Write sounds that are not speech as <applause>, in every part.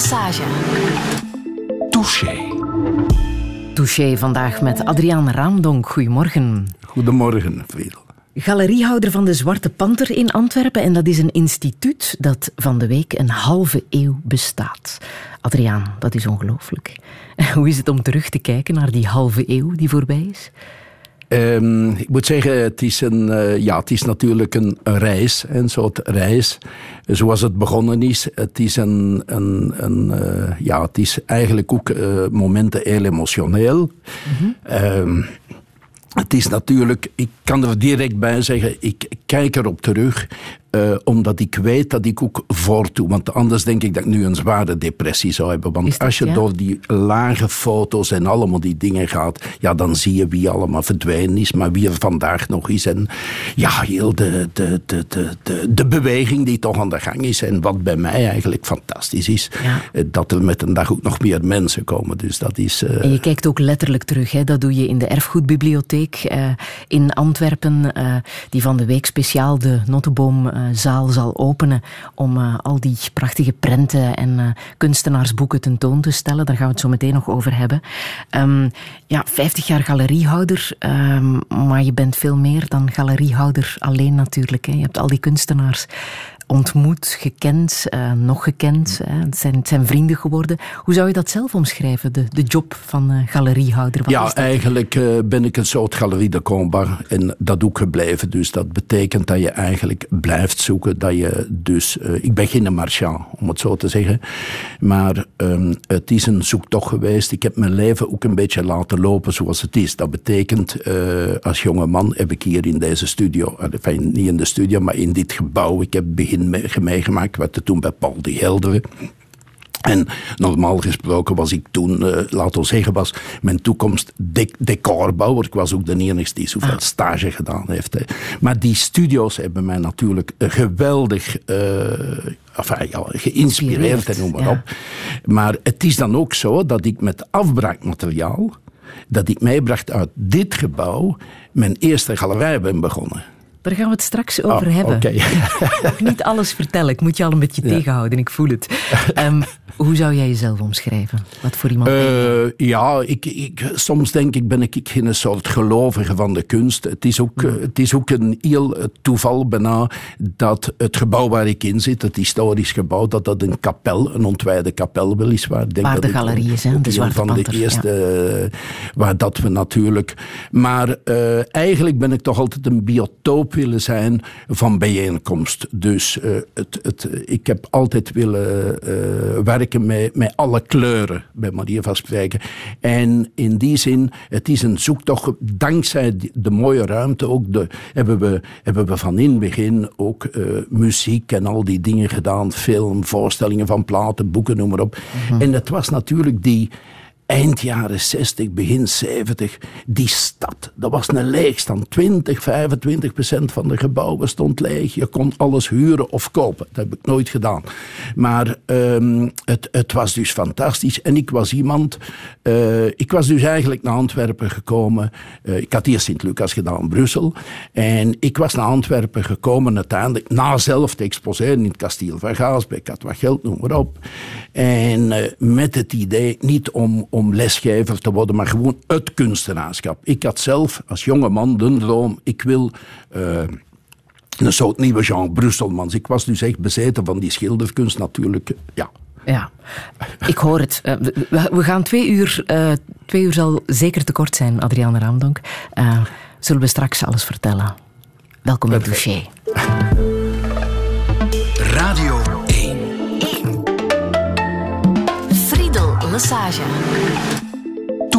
Lesage. Touché. Touché vandaag met Adriaan Raamdonk. Goedemorgen. Goedemorgen, Friedel. Galeriehouder van de Zwarte Panter in Antwerpen. En dat is een instituut dat van de week een halve eeuw bestaat. Adriaan, dat is ongelooflijk. <laughs> Hoe is het om terug te kijken naar die halve eeuw die voorbij is? Um, ik moet zeggen, het is, een, uh, ja, het is natuurlijk een, een, reis, een soort reis. Zoals het begonnen is. Het is, een, een, een uh, ja, het is eigenlijk ook uh, momenten heel emotioneel. Mm -hmm. um, het is natuurlijk, ik kan er direct bij zeggen, ik kijk erop terug, uh, omdat ik weet dat ik ook voortdoe. Want anders denk ik dat ik nu een zware depressie zou hebben. Want dat, als je ja? door die lage foto's en allemaal die dingen gaat, ja, dan zie je wie allemaal verdwenen is, maar wie er vandaag nog is. En ja, heel de, de, de, de, de, de beweging die toch aan de gang is. En wat bij mij eigenlijk fantastisch is, ja. dat er met een dag ook nog meer mensen komen. Dus dat is... Uh... En je kijkt ook letterlijk terug, hè? dat doe je in de erfgoedbibliotheek uh, in Antwerpen, die van de week speciaal de Notteboom zaal zal openen om uh, al die prachtige prenten en uh, kunstenaarsboeken tentoon te stellen. Daar gaan we het zo meteen nog over hebben. Um, ja, 50 jaar galeriehouder, um, maar je bent veel meer dan galeriehouder alleen natuurlijk. Hè. Je hebt al die kunstenaars ontmoet, gekend, uh, nog gekend. Hè. Het, zijn, het zijn vrienden geworden. Hoe zou je dat zelf omschrijven, de, de job van uh, galeriehouder? Wat ja, eigenlijk uh, ben ik een soort galerie de combat en dat ook gebleven. Dus dat betekent dat je eigenlijk blijft zoeken. Dat je dus, ik ben geen marchand, om het zo te zeggen. Maar um, het is een zoektocht geweest. Ik heb mijn leven ook een beetje laten lopen zoals het is. Dat betekent, als jonge man heb ik hier in deze studio, enfin, niet in de studio, maar in dit gebouw, ik heb begin meegemaakt. werd er toen bij Paul de Helderen. En normaal gesproken was ik toen, uh, laten we zeggen, was mijn toekomst de decorbouwer. Ik was ook de enige die zoveel ah. stage gedaan heeft. Hè. Maar die studio's hebben mij natuurlijk geweldig uh, enfin, ja, geïnspireerd en noem maar ja. op. Maar het is dan ook zo dat ik met afbraakmateriaal, dat ik meebracht uit dit gebouw, mijn eerste galerij ben begonnen. Daar gaan we het straks over oh, hebben. Okay. <laughs> Ik mag niet alles vertellen. Ik moet je al een beetje ja. tegenhouden. Ik voel het. Um, hoe zou jij jezelf omschrijven? Wat voor iemand uh, Ja, ik, ik, soms denk ik ben ik geen soort gelovige van de kunst. Het is ook, Hmm. mm. het is ook een heel toeval bijna dat het gebouw waar ik in zit, het historisch gebouw, dat dat een kapel, een ontwijde kapel weliswaar. Denk waar dat de galerie is, hè? De Zwarte van Panter, de eerste, ja. uh, waar dat we natuurlijk... Maar uh, eigenlijk ben ik toch altijd een biotoop willen zijn van bijeenkomst. Dus uh, het, het, ik heb altijd willen uh, werken met, met alle kleuren, bij manier van spreken. En in die zin, het is een zoektocht, dankzij de, mooie ruimte ook, de, hebben, we, hebben we van in het begin ook uh, muziek en al die dingen gedaan, film, voorstellingen van platen, boeken, noem maar op. Mm -hmm. En het was natuurlijk die eind jaren 60, begin 70, die stad, dat was een leegstand. 20, 25 procent van de gebouwen stond leeg. Je kon alles huren of kopen. Dat heb ik nooit gedaan. Maar um, het, het, was dus fantastisch. En ik was iemand, uh, ik was dus eigenlijk naar Antwerpen gekomen. Uh, ik had eerst Sint-Lucas gedaan, Brussel. En ik was naar Antwerpen gekomen uiteindelijk, na zelf te exposeren in het kasteel van Gaasbeek. Ik had wat geld, noem maar op. En uh, met het idee, niet om om lesgever te worden, maar gewoon het kunstenaarschap. Ik had zelf als jonge man de droom, ik wil uh, een soort nieuwe Jean Brusselmans. Ik was dus echt bezeten van die schilderkunst natuurlijk, ja. Ja, ik hoor het. Uh, we, gaan twee uur, uh, twee uur zal zeker te kort zijn, Adriaan Raamdonk. Uh, zullen we straks alles vertellen. Welkom in Touché. Radio Massage. Touché. Night and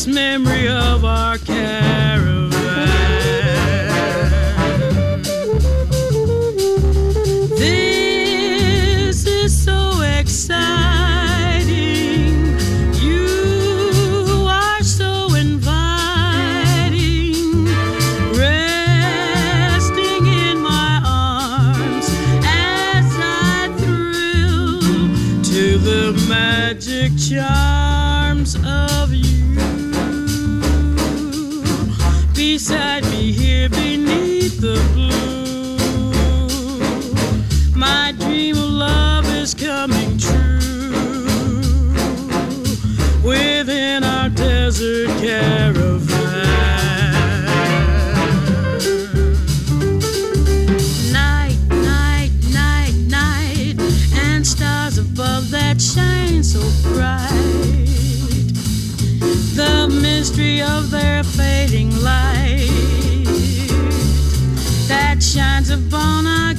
best memory of our cat. Desert caravan. Night, night, night, night, and stars above that shine so bright. The mystery of their fading light that shines upon our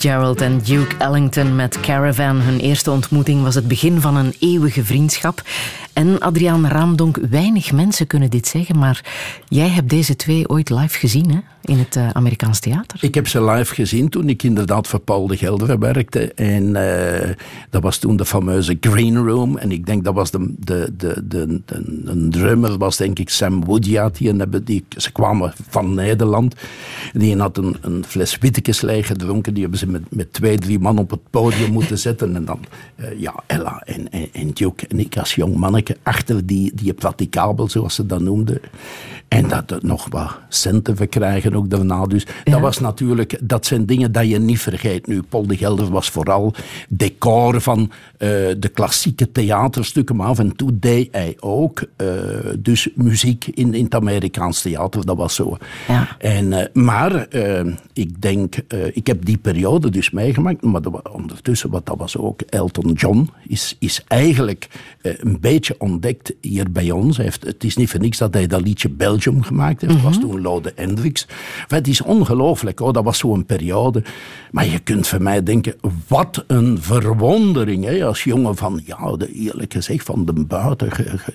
Fitzgerald en Duke Ellington met Caravan. Hun eerste ontmoeting was het begin van een eeuwige vriendschap. En Adriaan Raamdonk, weinig mensen kunnen dit zeggen, maar jij hebt deze twee ooit live gezien hè? In het eh, Amerikaans theater. Ik heb ze live gezien toen ik inderdaad voor Paul de Gelder werkte. En eh, dat was toen de fameuze Green Room. En ik denk dat was de, de, de, de, de, een drummer, was denk ik Sam Woodyard. Die, hebben, die, ze kwamen van Nederland. Die had een, een fles Wittekes leeg gedronken. Die hebben ze met, met twee, drie man op het podium moeten <laughs> zetten. En dan, eh, ja, Ella en, en, en Duke en ik als jong manneke achter die, die zoals ze dat noemden. En dat er nog wat centen verkrijgen ook daarna. Dus dat was natuurlijk, dat zijn dingen dat je niet vergeet. Nu, Paul de Gelder was vooral decor van eh, de klassieke theaterstukken, maar af en toe deed hij ook eh, dus muziek in, in het Amerikaans theater. Dat was zo. Ja. En, eh, maar ik denk, ik heb die periode dus meegemaakt, maar dat ondertussen, wat dat was ook, Elton John is, is eigenlijk een beetje ontdekt hier bij ons. Hij heeft, het is niet voor niks dat hij dat liedje Belgium gemaakt heeft. Was toen Lode Hendricks. Het is ongelooflijk, hoor. dat was zo'n periode. Maar je kunt voor mij denken, wat een verwondering. Hè? Als jongen van, ja, de, eerlijk gezegd, van de buiten,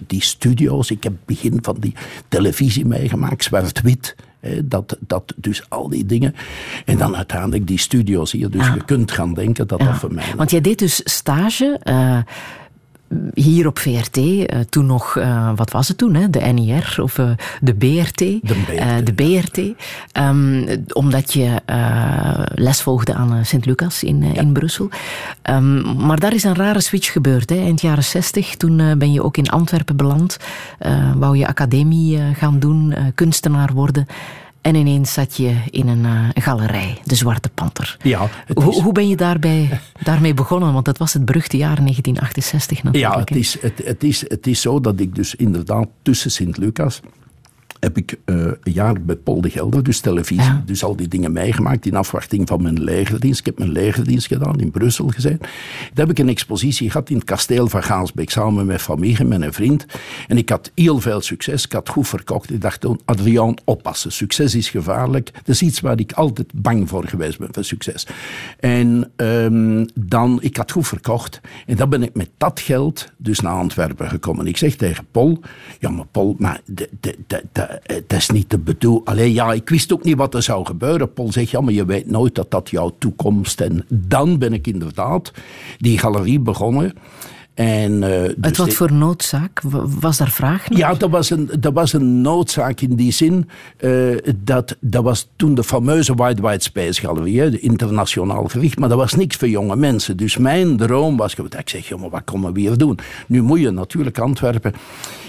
die studio's. Ik heb begin van die televisie meegemaakt, zwart-wit. Dat, dat, dus al die dingen. En dan uiteindelijk die studio's hier. Dus je kunt gaan denken dat dat voor mij... Want jij deed dus stage eh, hier op VRT, eh, toen nog, eh, wat was het toen, hè? de NIR of eh, de BRT? De BRT, de BRT. Ehm, omdat je les volgde aan Sint-Lucas in, in Brussel. Ehm, maar daar is een rare switch gebeurd. Hè? Eind jaren zestig, toen ben je ook in Antwerpen beland. Wou je academie gaan doen, kunstenaar worden. En ineens zat je in een eh, galerij, de Zwarte Panter. Ja, het Hoe, is- hoe ben je daarbij, daarmee begonnen? Want dat was het beruchte jaar 1968 Ja, natuurlijk. het hè? is, het, het, is, het is zo dat ik dus inderdaad tussen Sint-Lucas heb ik eh, een jaar bij Paul de Gelder, dus televisie, Ja. dus al die dingen meegemaakt in afwachting van mijn legerdienst. Ik heb mijn legerdienst gedaan, in Brussel gezeten. Daar heb ik een expositie gehad in het kasteel van Gaansbeek, samen met familie, met een vriend. En ik had heel veel succes, ik had goed verkocht. Ik dacht toen, Adriaan, oppassen, succes is gevaarlijk. Dat is iets waar ik altijd bang voor geweest ben, voor succes. En ehm, dan, ik had goed verkocht. En dan ben ik met dat geld dus naar Antwerpen gekomen. Ik zeg tegen Paul, ja maar Paul, maar de- de- de- eh, dat is niet de bedoeling. Alleen ja, ik wist ook niet wat er zou gebeuren. Paul zegt, ja maar je weet nooit dat dat jouw toekomst. En dan ben ik inderdaad die galerie begonnen. En, eh, Uit dus wat voor noodzaak? Was daar vraag naar? ja, dat was een, dat was een noodzaak in die zin. eh, dat, dat was toen de fameuze White White Space Galerie, hè, internationaal gericht. Maar dat was niks voor jonge mensen. Dus mijn droom was... Ik zeg, jongen, wat komen we hier doen? Nu moet je natuurlijk Antwerpen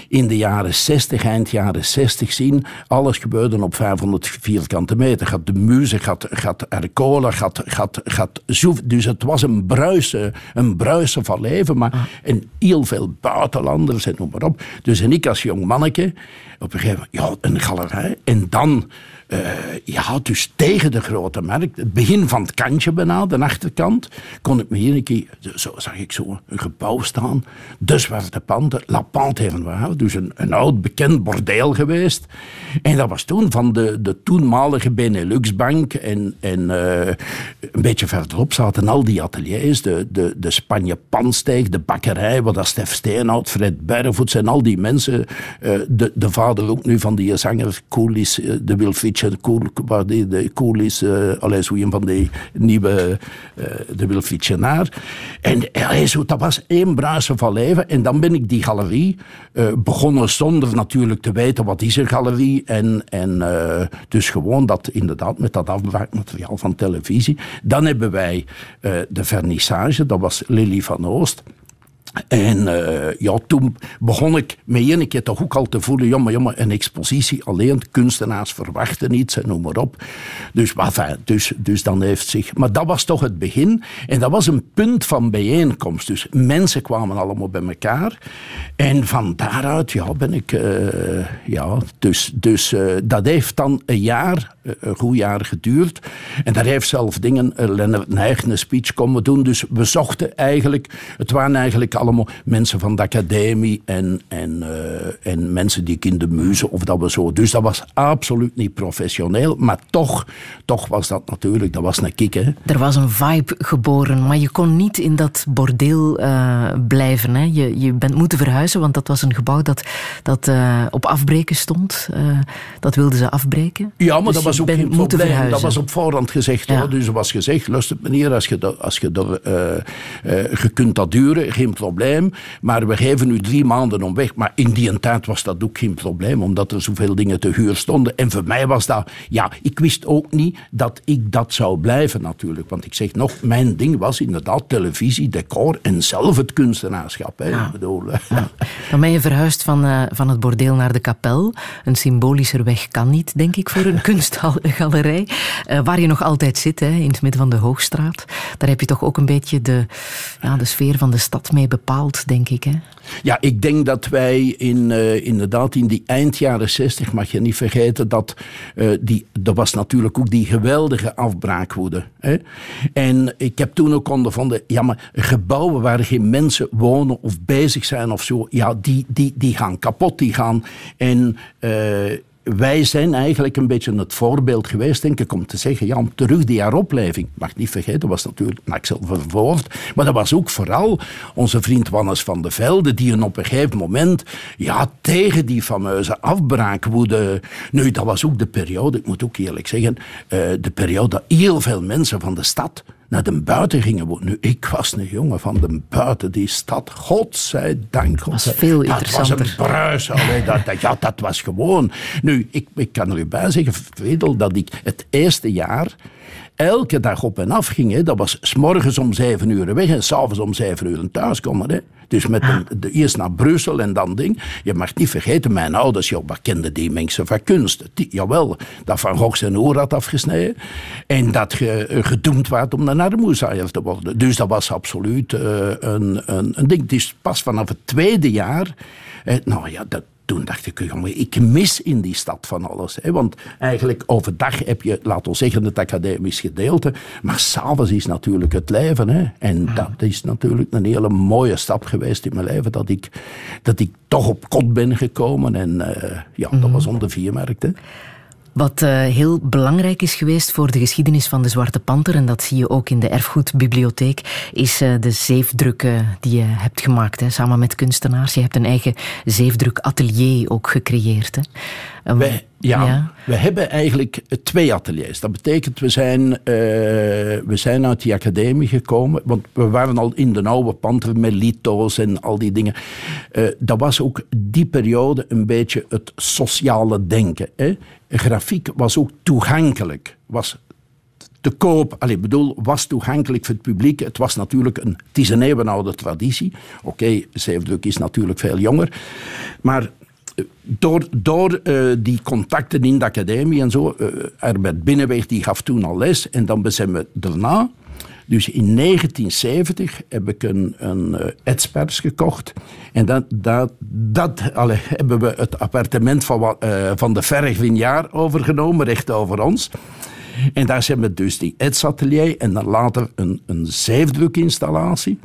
in de jaren 60, eind jaren 60 zien. Alles gebeurde op 500 vierkante meter. Gaat de muze, gaat, gaat Ercola, gaat, gaat, gaat Zoef. Dus het was een bruisen, een bruisen van leven. Maar en heel veel buitenlanders en noem maar op. Dus en ik als jong manneke, op een gegeven moment, ja, een galerij. En dan, eh, ja, dus tegen de grote markt. Het begin van het kantje bijna, de achterkant. Kon ik me hier een keer, zo zag ik zo een gebouw staan. De Zwarte Panter, La Noire. Dus een, een oud bekend bordeel geweest. En dat was toen van de, de toenmalige Benelux-bank. En, en eh, een beetje verderop zaten al die ateliers. De, de, de Spanje Pansteeg, de bakkerij, waar dat Stef Steenhout, Fred Berrevoets en al die mensen. eh, de, de vader ook nu van die zanger Coolies, de Will Fischer, Cool, waar die, de Coolies, uh, allee, zo een van die nieuwe, eh, de Will Fischernaar. En allee, zo, dat was één bruisen van leven. En dan ben ik die galerie eh, begonnen zonder natuurlijk te weten wat is een galerie. En, en eh, dus gewoon dat inderdaad met dat afbraakmateriaal van televisie. Dan hebben wij eh, de vernissage, dat was Lily van Oost. En eh, ja, toen begon ik me een keer toch ook al te voelen, ja, maar, ja, maar een expositie alleen, kunstenaars verwachten iets en noem maar op. Dus, enfin, dus, dus dan heeft zich... Maar dat was toch het begin. En dat was een punt van bijeenkomst. Dus mensen kwamen allemaal bij elkaar. En van daaruit ja, ben ik... eh, ja, dus dus eh, dat heeft dan een jaar, een goed jaar geduurd. En daar heeft zelf dingen, Lennart Nijg een speech komen doen. Dus we zochten eigenlijk... Het waren eigenlijk allemaal mensen van de academie en, en, uh, en mensen die ik in de muze of dat we zo. Dus dat was absoluut niet professioneel, maar toch, toch was dat natuurlijk, dat was een kick. Hè. Er was een vibe geboren, maar je kon niet in dat bordeel uh, blijven. Hè. Je, je bent moeten verhuizen, want dat was een gebouw dat, dat uh, op afbreken stond. Dat wilden ze afbreken. Ja, maar dus dat was ook geen probleem. verhuizen. Dat was op voorhand gezegd. Ja. Hoor. Dus er was gezegd, luister meneer, als je, dat, als je, dat, je kunt dat duren, geen probleem. Maar we geven u drie maanden om weg. Maar in die tijd was dat ook geen probleem, omdat er zoveel dingen te huur stonden. En voor mij was dat, ja, ik wist ook niet dat ik dat zou blijven natuurlijk. Want ik zeg nog, mijn ding was inderdaad televisie, decor en zelf het kunstenaarschap. Hè. Ja. Bedoel, ja. Dan ben je verhuisd van, uh, van het bordeel naar de kapel. Een symbolischer weg kan niet, denk ik, voor een <laughs> kunstgalerij. Uh, waar je nog altijd zit, hè, in het midden van de Hoogstraat. Daar heb je toch ook een beetje de, ja, de sfeer van de stad mee bepaald, denk ik. Hè? Ja, ik denk dat wij in, uh, inderdaad in die eind jaren 60, mag je niet vergeten, dat uh, die, er was natuurlijk ook die geweldige afbraakwoede. Hè? En ik heb toen ook ondervonden, ja, maar gebouwen waar geen mensen wonen of bezig zijn of zo, ja, die, die, die gaan kapot, die gaan. En uh, wij zijn eigenlijk een beetje het voorbeeld geweest, denk ik, om te zeggen, ja, om terug die heropleving. Mag niet vergeten, was natuurlijk Axel Vervoort, maar dat was ook vooral onze vriend Wannes van de Velde, die een op een gegeven moment, ja, tegen die fameuze afbraakwoede, nu, dat was ook de periode, ik moet ook eerlijk zeggen, uh, de periode dat heel veel mensen van de stad naar de buiten gingen wonen. Nu, ik was een jongen van de buiten, die stad. Godzijdank. Dat was veel interessanter. Dat was een bruis. Allee, dat, dat, ja, dat was gewoon... Nu, ik, ik kan er u bij zeggen, Fredel, dat ik het eerste jaar elke dag op en af ging. Hè. Dat was s morgens om zeven uur weg en s'avonds om zeven uur thuis komen. Hè. Dus met de, eerst naar Brussel en dan ding. Je mag niet vergeten, mijn ouders, joh, kenden die mensen van kunst? Jawel, dat Van Gogh zijn oor had afgesneden. En dat je gedoemd werd om een armoezaaier te worden. Dus dat was absoluut uh, een, een, een ding. Het is pas vanaf het tweede jaar... Eh, nou ja, dat, toen dacht ik, jongen, ik mis in die stad van alles. Hè? Want eigenlijk overdag heb je, laten we zeggen, het academisch gedeelte. Maar s'avonds is natuurlijk het leven. Hè? En dat is natuurlijk een hele mooie stap geweest in mijn leven. Dat ik, dat ik toch op kot ben gekomen. En eh, ja, dat was onder vier merkte. Wat uh, heel belangrijk is geweest voor de geschiedenis van de Zwarte Panter, en dat zie je ook in de Erfgoedbibliotheek, is uh, de zeefdruk uh, die je hebt gemaakt, hè, samen met kunstenaars. Je hebt een eigen zeefdrukatelier ook gecreëerd. Hè. Wij, ja, ja, we hebben eigenlijk twee ateliers. Dat betekent, we zijn, we zijn uit die academie gekomen, want we waren al in de oude panter met lito's en al die dingen. dat was ook die periode een beetje het sociale denken. Hè grafiek was ook toegankelijk. Was te koop, allee, bedoel, was toegankelijk voor het publiek. Het was natuurlijk een, het is een eeuwenoude traditie. Oké, okay, zeefdruk is natuurlijk veel jonger. Maar eh, door, door uh, die contacten in de academie en zo, uh, Herbert Binnenweg die gaf toen al les. En dan zijn we daarna dus in 1970 heb ik een, een uh, gekocht. En dat, dat, dat allee, <laughs> hebben we het appartement van, van de Verg Vignaar overgenomen, recht over ons. En daar zijn we dus die Eds-atelier en dan later een, een zeefdrukinstallatie.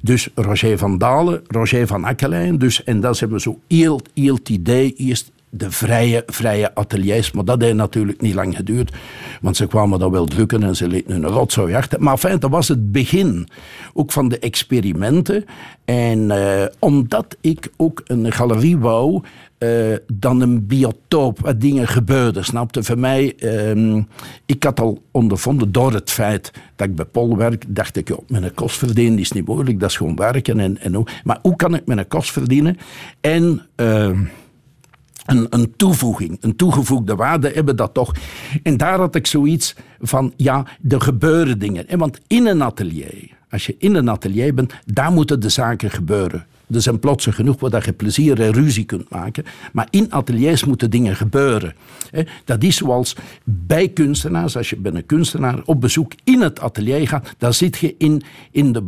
Dus Roger van Dalen, Roger van Akkelijn. Dus, en dan hebben we zo heel, heel het idee eerst de vrije, vrije ateliers. Maar dat heeft natuurlijk niet lang geduurd. Want ze kwamen dat wel drukken en ze lieten hun rotzooi achter. Maar fijn, dat was het begin ook van de experimenten. En uh, omdat ik ook een galerie wou, uh, dan een biotoop waar dingen gebeurden, snapte? Voor mij, uh, ik had al ondervonden door het feit dat ik bij Pol werk, dacht ik, joh, mijn kost verdienen is niet moeilijk, dat is gewoon werken. En, en, maar hoe kan ik mijn kost verdienen? En... Uh, een, een, toevoeging, een toegevoegde waarde hebben dat toch. En daar had ik zoiets van, ja, er gebeuren dingen. Want in een atelier, als je in een atelier bent, daar moeten de zaken gebeuren. Er zijn plotsen genoeg waar je plezier en ruzie kunt maken. Maar in ateliers moeten dingen gebeuren. Dat is zoals bij kunstenaars, als je bij een kunstenaar op bezoek in het atelier gaat, dan zit je in, in de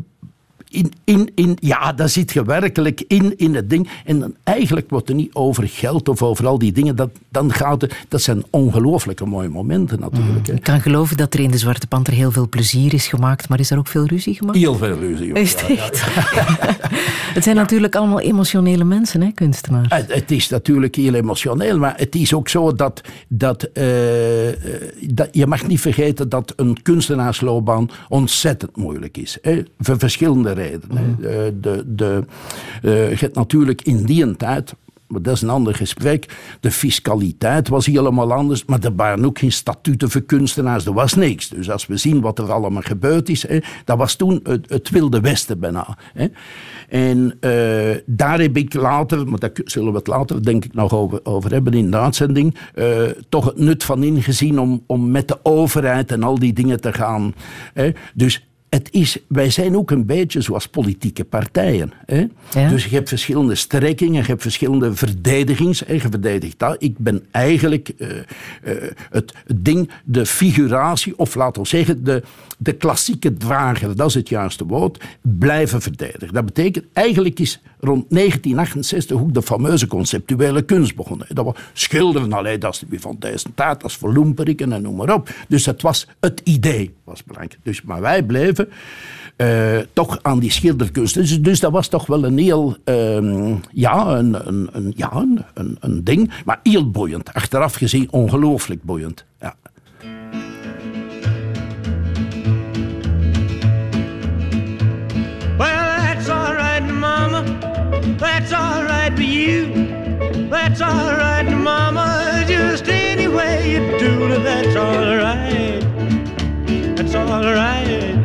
in, in, in, ja, daar zit je werkelijk in, in het ding. En dan, eigenlijk wordt er niet over geld of over al die dingen. Dat, dan gaat het, dat zijn ongelooflijke mooie momenten natuurlijk. Mm. Ik kan geloven dat er in de Zwarte Panter heel veel plezier is gemaakt. Maar is er ook veel ruzie gemaakt? Heel veel ruzie. Is het, ja, ja. <laughs> het zijn natuurlijk allemaal emotionele mensen, hè, kunstenaars. Het, het, is natuurlijk heel emotioneel. Maar het is ook zo dat, dat, uh, dat je mag niet vergeten dat een kunstenaarsloopbaan ontzettend moeilijk is. Hè, voor verschillende Mm. De, de, uh, je hebt natuurlijk in die tijd maar dat is een ander gesprek. De fiscaliteit was helemaal anders, maar er waren ook geen statuten voor kunstenaars. Er was niks. Dus als we zien wat er allemaal gebeurd is, hè, dat was toen het, Wilde Westen bijna. Hè. En uh, daar heb ik later, maar daar zullen we het later denk ik nog over, hebben in de uitzending, toch het nut van ingezien om, om met de overheid en al die dingen te gaan. Hè. Dus het is, wij zijn ook een beetje zoals politieke partijen. Hè? Ja. Dus je hebt verschillende strekkingen, je hebt verschillende verdedigings. En je verdedigt dat. Ik ben eigenlijk uh, uh, het ding, de figuratie, of laten we zeggen, de, de klassieke drager, dat is het juiste woord, blijven verdedigen. Dat betekent, eigenlijk is rond 1968 ook de fameuze conceptuele kunst begonnen. Dat was schilderen, allee, dat is van deze tijd, dat is verloemperiken en noem maar op. Dus het was het idee, was belangrijk. Dus, maar wij bleven uh, toch aan die schilderkunst. Dus, dus, dat was toch wel een heel, uh, ja, een, een, een, ja een, een, ding, maar heel boeiend. Achteraf gezien ongelooflijk boeiend. Ja. That's all right for you. That's all right, Mama. Just any way you do it, that's all right. That's all right.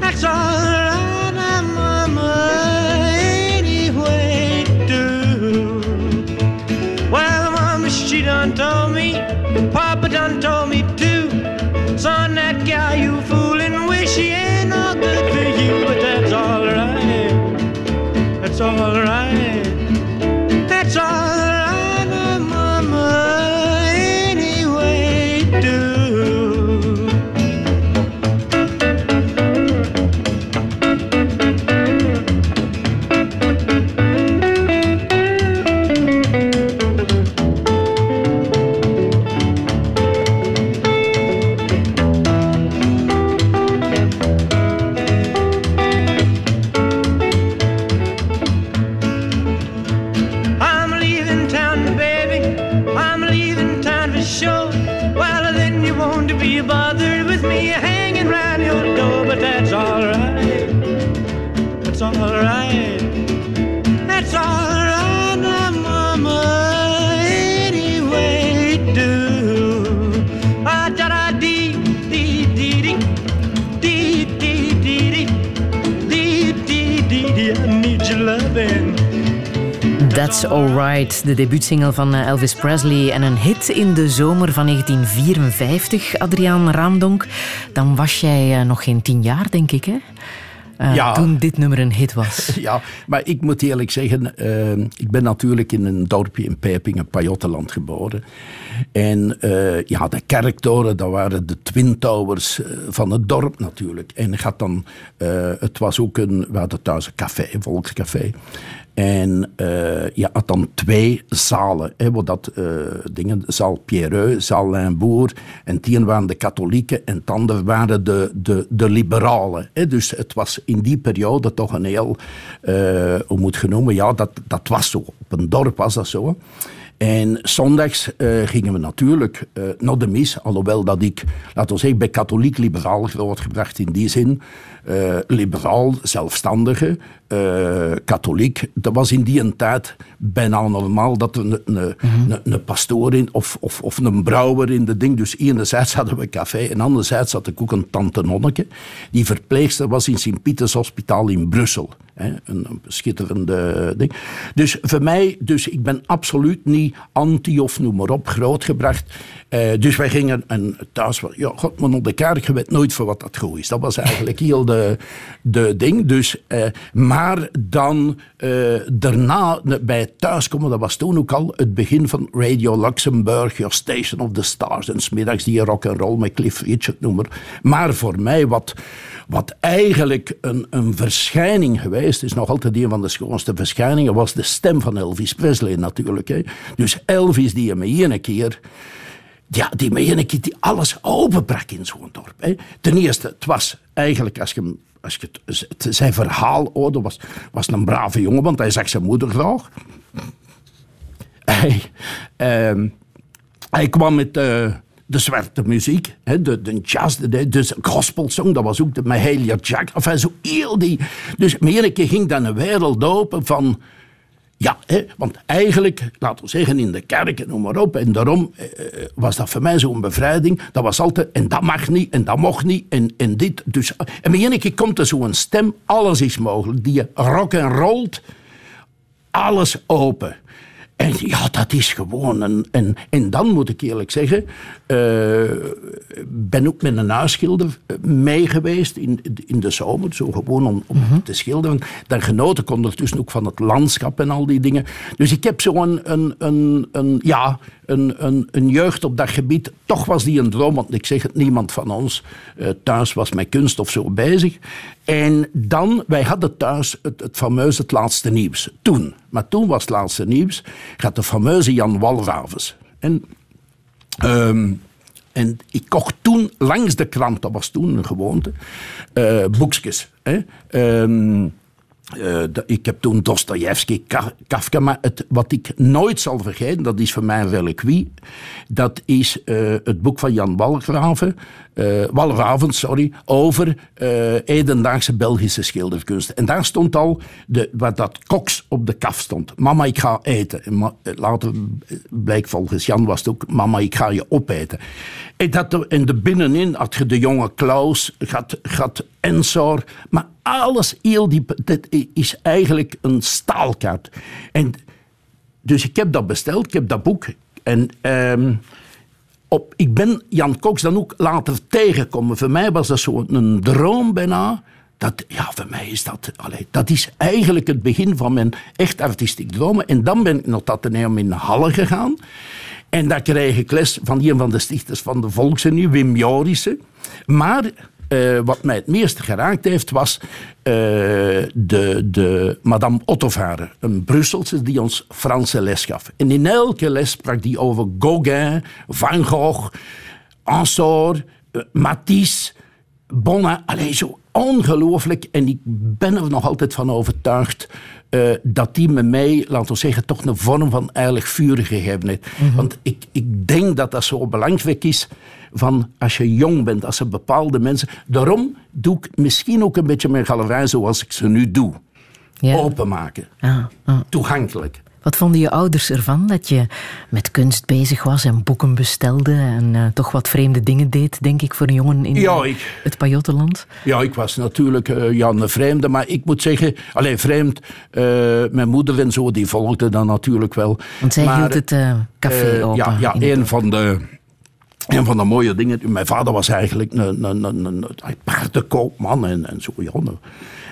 That's all right, Mama. Any way you do. Well, Mama, she done told me. Papa done told me That's Alright, de debuutsingle van eh, Elvis Presley en een hit in de zomer van 1954, Adriaan Raamdonk. Dan was jij eh, nog geen tien jaar, denk ik, hè? Eh, Ja. Toen dit nummer een hit was. <laughs> Ja, maar ik moet eerlijk zeggen, ik ben natuurlijk in een dorpje in Pijpingen, Pajottenland geboren. En ja, de kerktoren, dat waren de Twin Towers van het dorp natuurlijk. En gaat dan, het was ook een, we hadden thuis een café, een volkscafé. En eh, je had dan twee zalen. Hè, wat dat, eh, dingen, zaal Pierreux, zaal Limbourg. En tien waren de katholieken en het andere waren de, de, de liberalen. Hè. Dus het was in die periode toch een heel, eh, hoe moet je noemen, ja, dat, dat was zo. Op een dorp was dat zo. En zondags gingen we natuurlijk eh, naar de mis. Alhoewel dat ik, laten we zeggen, bij katholiek-liberaal grootgebracht in die zin. Eh, liberaal, zelfstandige, eh, katholiek. Dat was in die een tijd bijna normaal dat een, een, een, een pastoor in, of, of, of een brouwer in de ding. Dus enerzijds hadden we een café en anderzijds had ik ook een tante Nonneke. Die verpleegster was in Sint-Pieters Hospitaal in Brussel. Hè, een, een schitterende ding. Dus voor mij, dus ik ben absoluut niet anti of noem maar op grootgebracht. Eh, dus wij gingen en thuis, ja, god, maar op de kerk, je weet nooit voor wat dat goed is. Dat was eigenlijk heel de, de ding. Dus, eh, maar dan eh, daarna, bij thuiskomen, dat was toen ook al het begin van Radio Luxemburg, Your Station of the Stars. En smiddags die rock and roll met Cliff Richard noemer. Maar voor mij, wat, wat eigenlijk een, een verschijning geweest is, nog altijd een van de schoonste verschijningen, was de stem van Elvis Presley natuurlijk. Hè. Dus Elvis die me ene keer ja, die keer die alles openbrak in zo'n dorp. Hè. Ten eerste, het was eigenlijk, als je, als je het, zijn verhaal hoorde, was, was een brave jongen, want hij zag zijn moeder graag. Hij, ehm, hij kwam met eh, de zwarte muziek, hè, de, de jazz, de, de gospelsong, dat was ook de Mahalia Jack. Enfin, zo heel die. Dus me ene keer ging dan een wereld open van. Ja, hè, want eigenlijk, laten we zeggen, in de kerk en noem maar op. En daarom eh, eh, was dat voor mij zo'n bevrijding. Dat was altijd, en dat mag niet, en dat mocht niet, en, en dit. Dus, en met ene keer komt er zo'n stem, alles is mogelijk. Die je rock en rolt, alles open. En ja, dat is gewoon een... En, en dan moet ik eerlijk zeggen... eh, ben ook met een huisschilder eh, mee geweest in, in de zomer. Zo gewoon om, om te schilderen. Dan genoot ik ondertussen ook van het landschap en al die dingen. Dus ik heb zo'n een, een, een, ja, een, een, een jeugd op dat gebied. Toch was die een droom, want ik zeg het, niemand van ons eh, thuis was met kunst of zo bezig. En dan, wij hadden thuis het, het fameuze Het Laatste Nieuws. Toen. Maar toen was Het Laatste Nieuws, gaat de fameuze Jan Walravens. En, ehm, en ik kocht toen langs de krant, dat was toen een gewoonte, eh boekjes. Eh, ik heb toen Dostoevsky, Ka- Kafka, maar het, wat ik nooit zal vergeten, dat is voor mij een reliquie, dat is eh, het boek van Jan eh Walraven, sorry, over hedendaagse Belgische schilderkunst. En daar stond al de, wat dat koks op de kaf stond. Mama, ik ga eten. Later blijkt volgens Jan was het ook, mama, ik ga je opeten. En, dat, en de binnenin had je de jonge Klaus, gaat, gaat Ensor, maar alles, heel die, dat is eigenlijk een staalkaart. En dus ik heb dat besteld, ik heb dat boek. En ehm, op, ik ben Jan Cox dan ook later tegengekomen. Voor mij was dat zo'n droom bijna. Dat, ja, voor mij is dat... Allee, dat is eigenlijk het begin van mijn echt artistiek dromen. En dan ben ik naar het Atheneum in Halle gegaan. En daar kreeg ik les van een van de stichters van de Volksunie, Wim Jorissen. Maar eh, wat mij het meest geraakt heeft, was eh, de, de Madame Ottovare, een Brusselse die ons Franse les gaf. En in elke les sprak die over Gauguin, Van Gogh, Ansor, eh, Matisse, Bonna. Allee, zo ongelooflijk. En ik ben er nog altijd van overtuigd eh, dat die met mij, laten we zeggen, toch een vorm van eilig vuur gegeven heeft. Want ik, ik denk dat dat zo belangrijk is van als je jong bent, als er bepaalde mensen... Daarom doe ik misschien ook een beetje mijn galerij zoals ik ze nu doe. Ja. openmaken. Ah, ah. Toegankelijk. Wat vonden je ouders ervan dat je met kunst bezig was en boeken bestelde en eh, toch wat vreemde dingen deed, denk ik, voor een jongen in Ja, eh, ik- het Pajottenland? Ja, ik was natuurlijk eh, ja, een vreemde, maar ik moet zeggen, alleen vreemd, mijn moeder en zo, die volgden dan natuurlijk wel. Want zij Maar, hield het café open. Ja, ja een, van de, een van de mooie dingen. Mijn vader was eigenlijk een, een, een, een, een paardenkoopman en, en zo. Ja, een-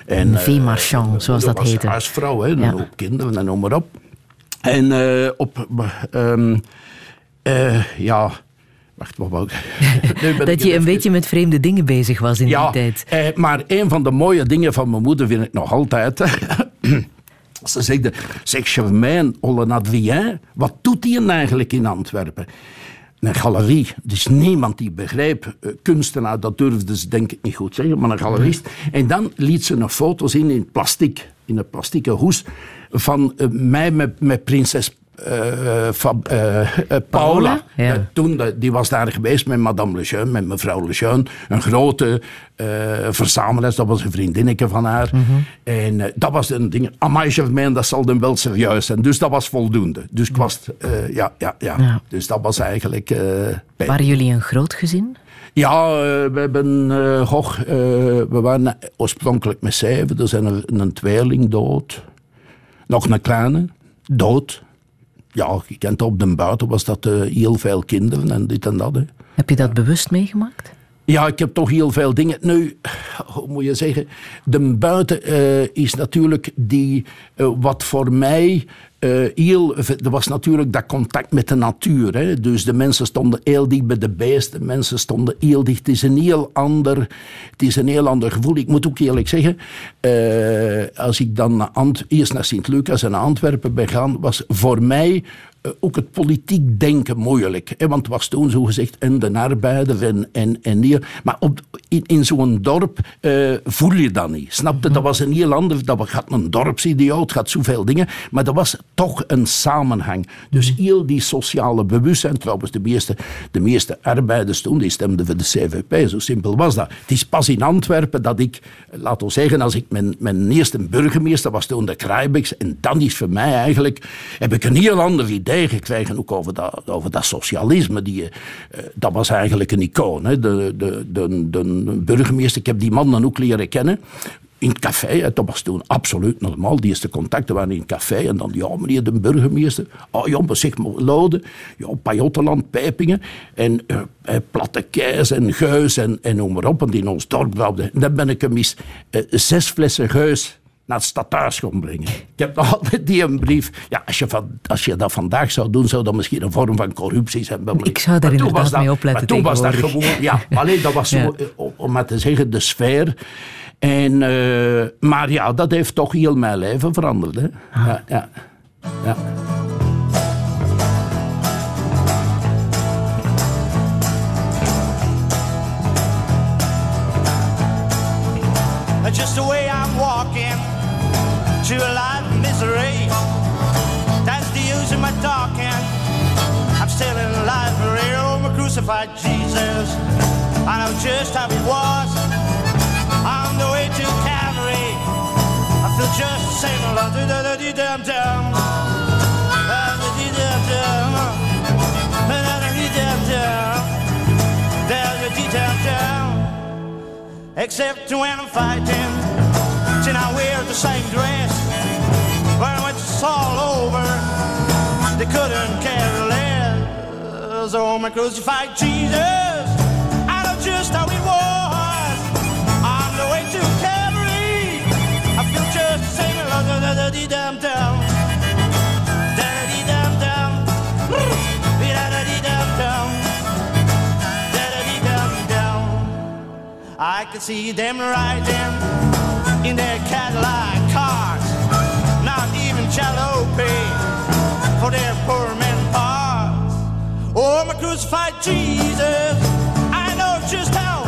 en, Een veemarchand, zoals dat was heette. huisvrouw, hè, en Ja. ook kinderen en noem maar op. En eh, op... ehm, eh, ja... Wacht, wat wou ik? <laughs> Dat je een beetje met vreemde dingen bezig was in die tijd. eh, maar een van de mooie dingen van mijn moeder vind ik nog altijd. <clears throat> Ze zegde, zeg Germain, Olle Adrien, wat doet hij eigenlijk in Antwerpen? Een galerie. Er is niemand die begreep. kunstenaar, dat durfde ze denk ik niet goed zeggen, maar een galerist. En dan liet ze nog foto's in in plastic, in een plastieke hoes, van eh, mij met, met prinses eh, eh, Paula. Ja. Toen, die was daar geweest met madame Lejeune, met mevrouw Lejeune. Een grote verzamelaars, dat was een vriendinnetje van haar. Mhm. En dat was een ding. Amai Germain, dat zal dan wel serieus zijn. Dus dat was voldoende. Dus ik was, ja, ja, ja, Ja. Dus dat was eigenlijk... Waren jullie een groot gezin? ja, we hebben... goh, we waren oorspronkelijk met zeven. Er zijn er een tweeling dood. Nog een kleine, dood. Ja, je kent op de buiten was dat eh, heel veel kinderen en dit en dat. Heb je dat bewust meegemaakt? Ja, ik heb toch heel veel dingen. Nu, hoe moet je zeggen? De buiten eh, is natuurlijk die, eh, wat voor mij eh, heel. Er was natuurlijk dat contact met de natuur. Hè? Dus de mensen stonden heel dicht bij de beesten. Mensen stonden heel dicht. Het is een heel ander, het is een heel ander gevoel. Ik moet ook eerlijk zeggen, als ik dan naar Ant eerst naar Sint-Lucas en naar Antwerpen ben gaan, was voor mij ook het politiek denken moeilijk. Hè? Want het was toen zo gezegd en de arbeider en, en, en hier. Maar op, in, in zo'n dorp eh, voel je dat niet. Snap je? Dat was een heel ander. Dat had een dorpsidioot, had zoveel dingen. Maar er was toch een samenhang. Dus heel die sociale bewustzijn. Trouwens, de meeste, de meeste arbeiders toen die stemden voor de CVP. Zo simpel was dat. Het is pas in Antwerpen dat ik, eh, laten we zeggen, als ik mijn, mijn eerste burgemeester was toen de Kruijbeks. En dan is voor mij eigenlijk, heb ik een heel ander idee gekregen, ook over dat, over dat socialisme. Die, eh, dat was eigenlijk een icoon. Hè. De, de, de, de burgemeester, ik heb die man dan ook leren kennen. In het café, dat was toen absoluut normaal. Die eerste contacten waren in het café. En dan, ja, meneer de burgemeester. Oh ja, maar zeg maar. Ja, Pajottenland, Pijpingen. En eh, Platte Keis en Geus en, en noem maar op. En die in ons dorp. En dan ben ik hem eens zes flessen Geus naar het stadhuis gaan brengen. Ik heb nog <laughs> altijd die een brief. Ja, als je, van, als je dat vandaag zou doen, zou dat misschien een vorm van corruptie zijn. Ik zou daar inderdaad dat- mee opletten Maar toen was dat gewoon... Ja, alleen dat was zo, <laughs> Ja. eh, om- om maar te zeggen, de sfeer. En, eh, maar ja, dat heeft toch heel mijn leven veranderd. Hè? Ah. Ja, ja, ja. Just the crucified Jesus. And I know just how it was. On the way to Calvary. I feel just the same. Da da da da dee dum dum. Da da dee dum dum. Da da dee dum dum. Da da dee dum. Except when I'm fighting, then I wear the same dress. When it's all over, they couldn't care less. So my crucified Jesus, I know just how it was. On the way to Calvary, I feel just the same. Da da dee dum dum. Da da dee dum dum. Da da dee dum dum. Da da dee dum dum. I could see them riding in their Cadillac cars, not even jalopy for their poor men. Oh, my crucified Jesus, I know just how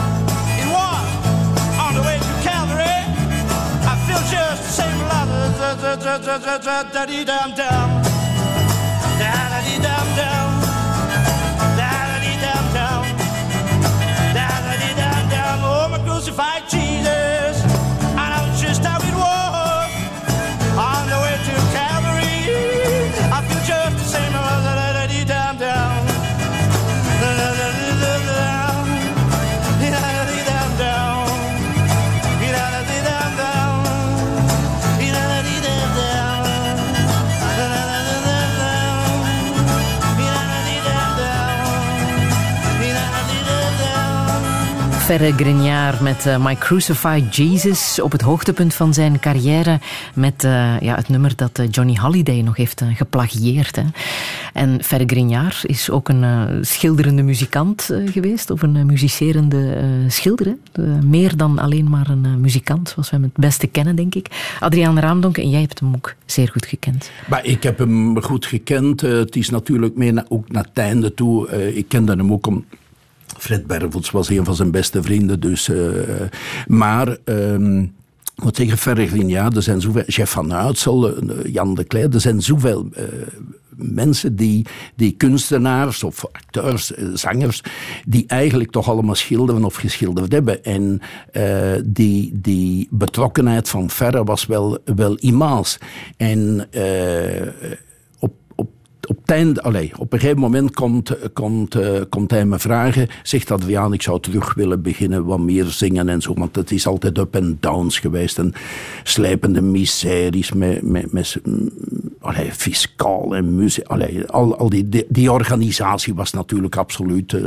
it was on the way to Calvary. I feel just the same love, da dee dum dum, da Ferre Grignard met uh, My Crucified Jesus op het hoogtepunt van zijn carrière met uh, ja, het nummer dat uh, Johnny Halliday nog heeft geplagieerd. Hè. En Ferre Grignard is ook een schilderende muzikant geweest of een muzicerende schilder. meer dan alleen maar een muzikant, zoals we hem het beste kennen, denk ik. Adriaan Raamdonk, en jij hebt hem ook zeer goed gekend. Maar ik heb hem goed gekend. het is natuurlijk meer ook naar het einde toe. ik kende hem ook om Fred Bervels was een van zijn beste vrienden. Dus, uh, maar... Um, ik moet zeggen, Ferre ja, er zijn zoveel... Jeff van Uitsel, eh, Jan de Cler, er zijn zoveel uh, mensen die, die kunstenaars of acteurs, zangers, die eigenlijk toch allemaal schilderen of geschilderd hebben. En die, die betrokkenheid van Ferre was wel, wel immens. En op, allez, op een gegeven moment komt, komt, uh, komt hij me vragen. Zegt Adriaan, ik zou terug willen beginnen, wat meer zingen en zo. Want het is altijd up en downs geweest. En slijpende miseries met, met, met allee, fiscaal en. Allee, al, al die, die, organisatie was natuurlijk absoluut. Uh,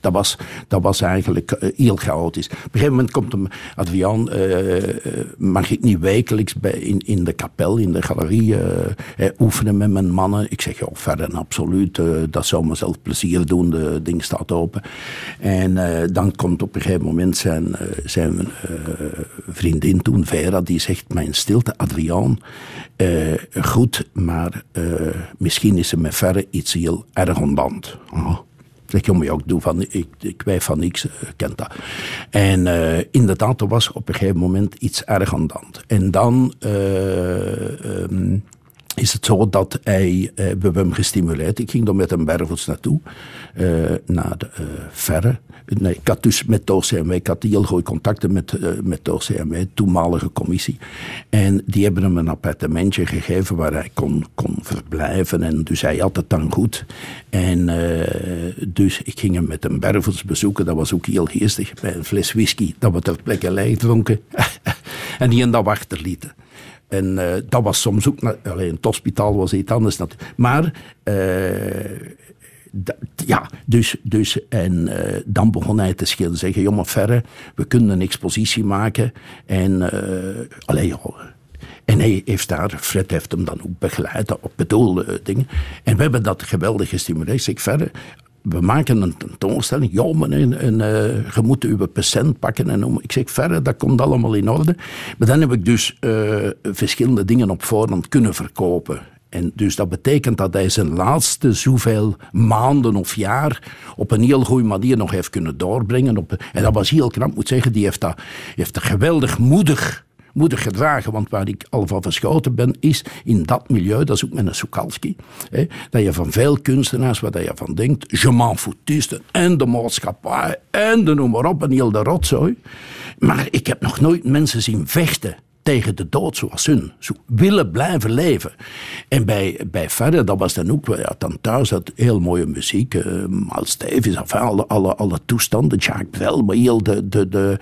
dat, was, dat was eigenlijk uh, heel chaotisch. Op een gegeven moment komt hem, Adriaan, mag ik niet wekelijks bij, in, in de kapel, in de galerie, oefenen met mijn mannen? Ik zeg, ja, verder absoluut. Dat zou mezelf plezier doen. De ding staat open. En dan komt op een gegeven moment zijn, zijn vriendin toen, Vera, die zegt: Mijn stilte, Adriaan, goed, maar misschien is er met verre iets heel erg ontband. Oh. Zeg, je, ik, doe van, ik, ik wijf van niks, uh, kent dat. En uh, inderdaad, er was op een gegeven moment iets erg aan de hand. En dan um, is het zo dat hij, eh, we hem gestimuleerd. Ik ging dan met een Bervels naartoe, uh, naar de uh, Verre. Nee, ik had dus met OCMW, ik had heel goede contacten met, uh, met OCMW, toenmalige commissie. En die hebben hem een appartementje gegeven waar hij kon, kon verblijven. En dus hij had het dan goed. En dus ik ging hem met een Bervels bezoeken, dat was ook heel geestig, bij een fles whisky, dat we ter plekke leeg dronken. <laughs> en die en dat achterlieten. En uh, dat was soms ook... Alleen het hospitaal was iets anders. Maar... Uh, ja, dus, dus en uh, dan begon hij te schilderen. Zeggen, jongen, verre, we kunnen een expositie maken. En, uh, allee, en hij heeft daar, Fred heeft hem dan ook begeleid op bedoelde dingen. En we hebben dat geweldig gestimuleerd. Zeg, verre, we maken een tentoonstelling. Ja, maar en, uh, je moet uw patiënt pakken. En ik zeg verder, dat komt allemaal in orde. Maar dan heb ik dus uh, verschillende dingen op voorhand kunnen verkopen. En dus dat betekent dat hij zijn laatste zoveel maanden of jaar op een heel goede manier nog heeft kunnen doorbrengen. En dat was heel knap, moet zeggen. Die heeft dat, heeft dat geweldig moedig moedig gedragen. Want waar ik al van verschoten ben, is in dat milieu, dat is ook met een Sukalski, hè, dat je van veel kunstenaars, waar je van denkt, je m'en foutisten en de maatschappij en de noem maar op en heel de rotzooi. Maar ik heb nog nooit mensen zien vechten tegen de dood zoals hun. Zo willen blijven leven. En bij, bij Verder, dat was dan ook, ja, dan thuis had heel mooie muziek. Uh, Miles Davis, enfin, alle, alle, alle toestanden, Jacques Brel, maar heel de, de, de...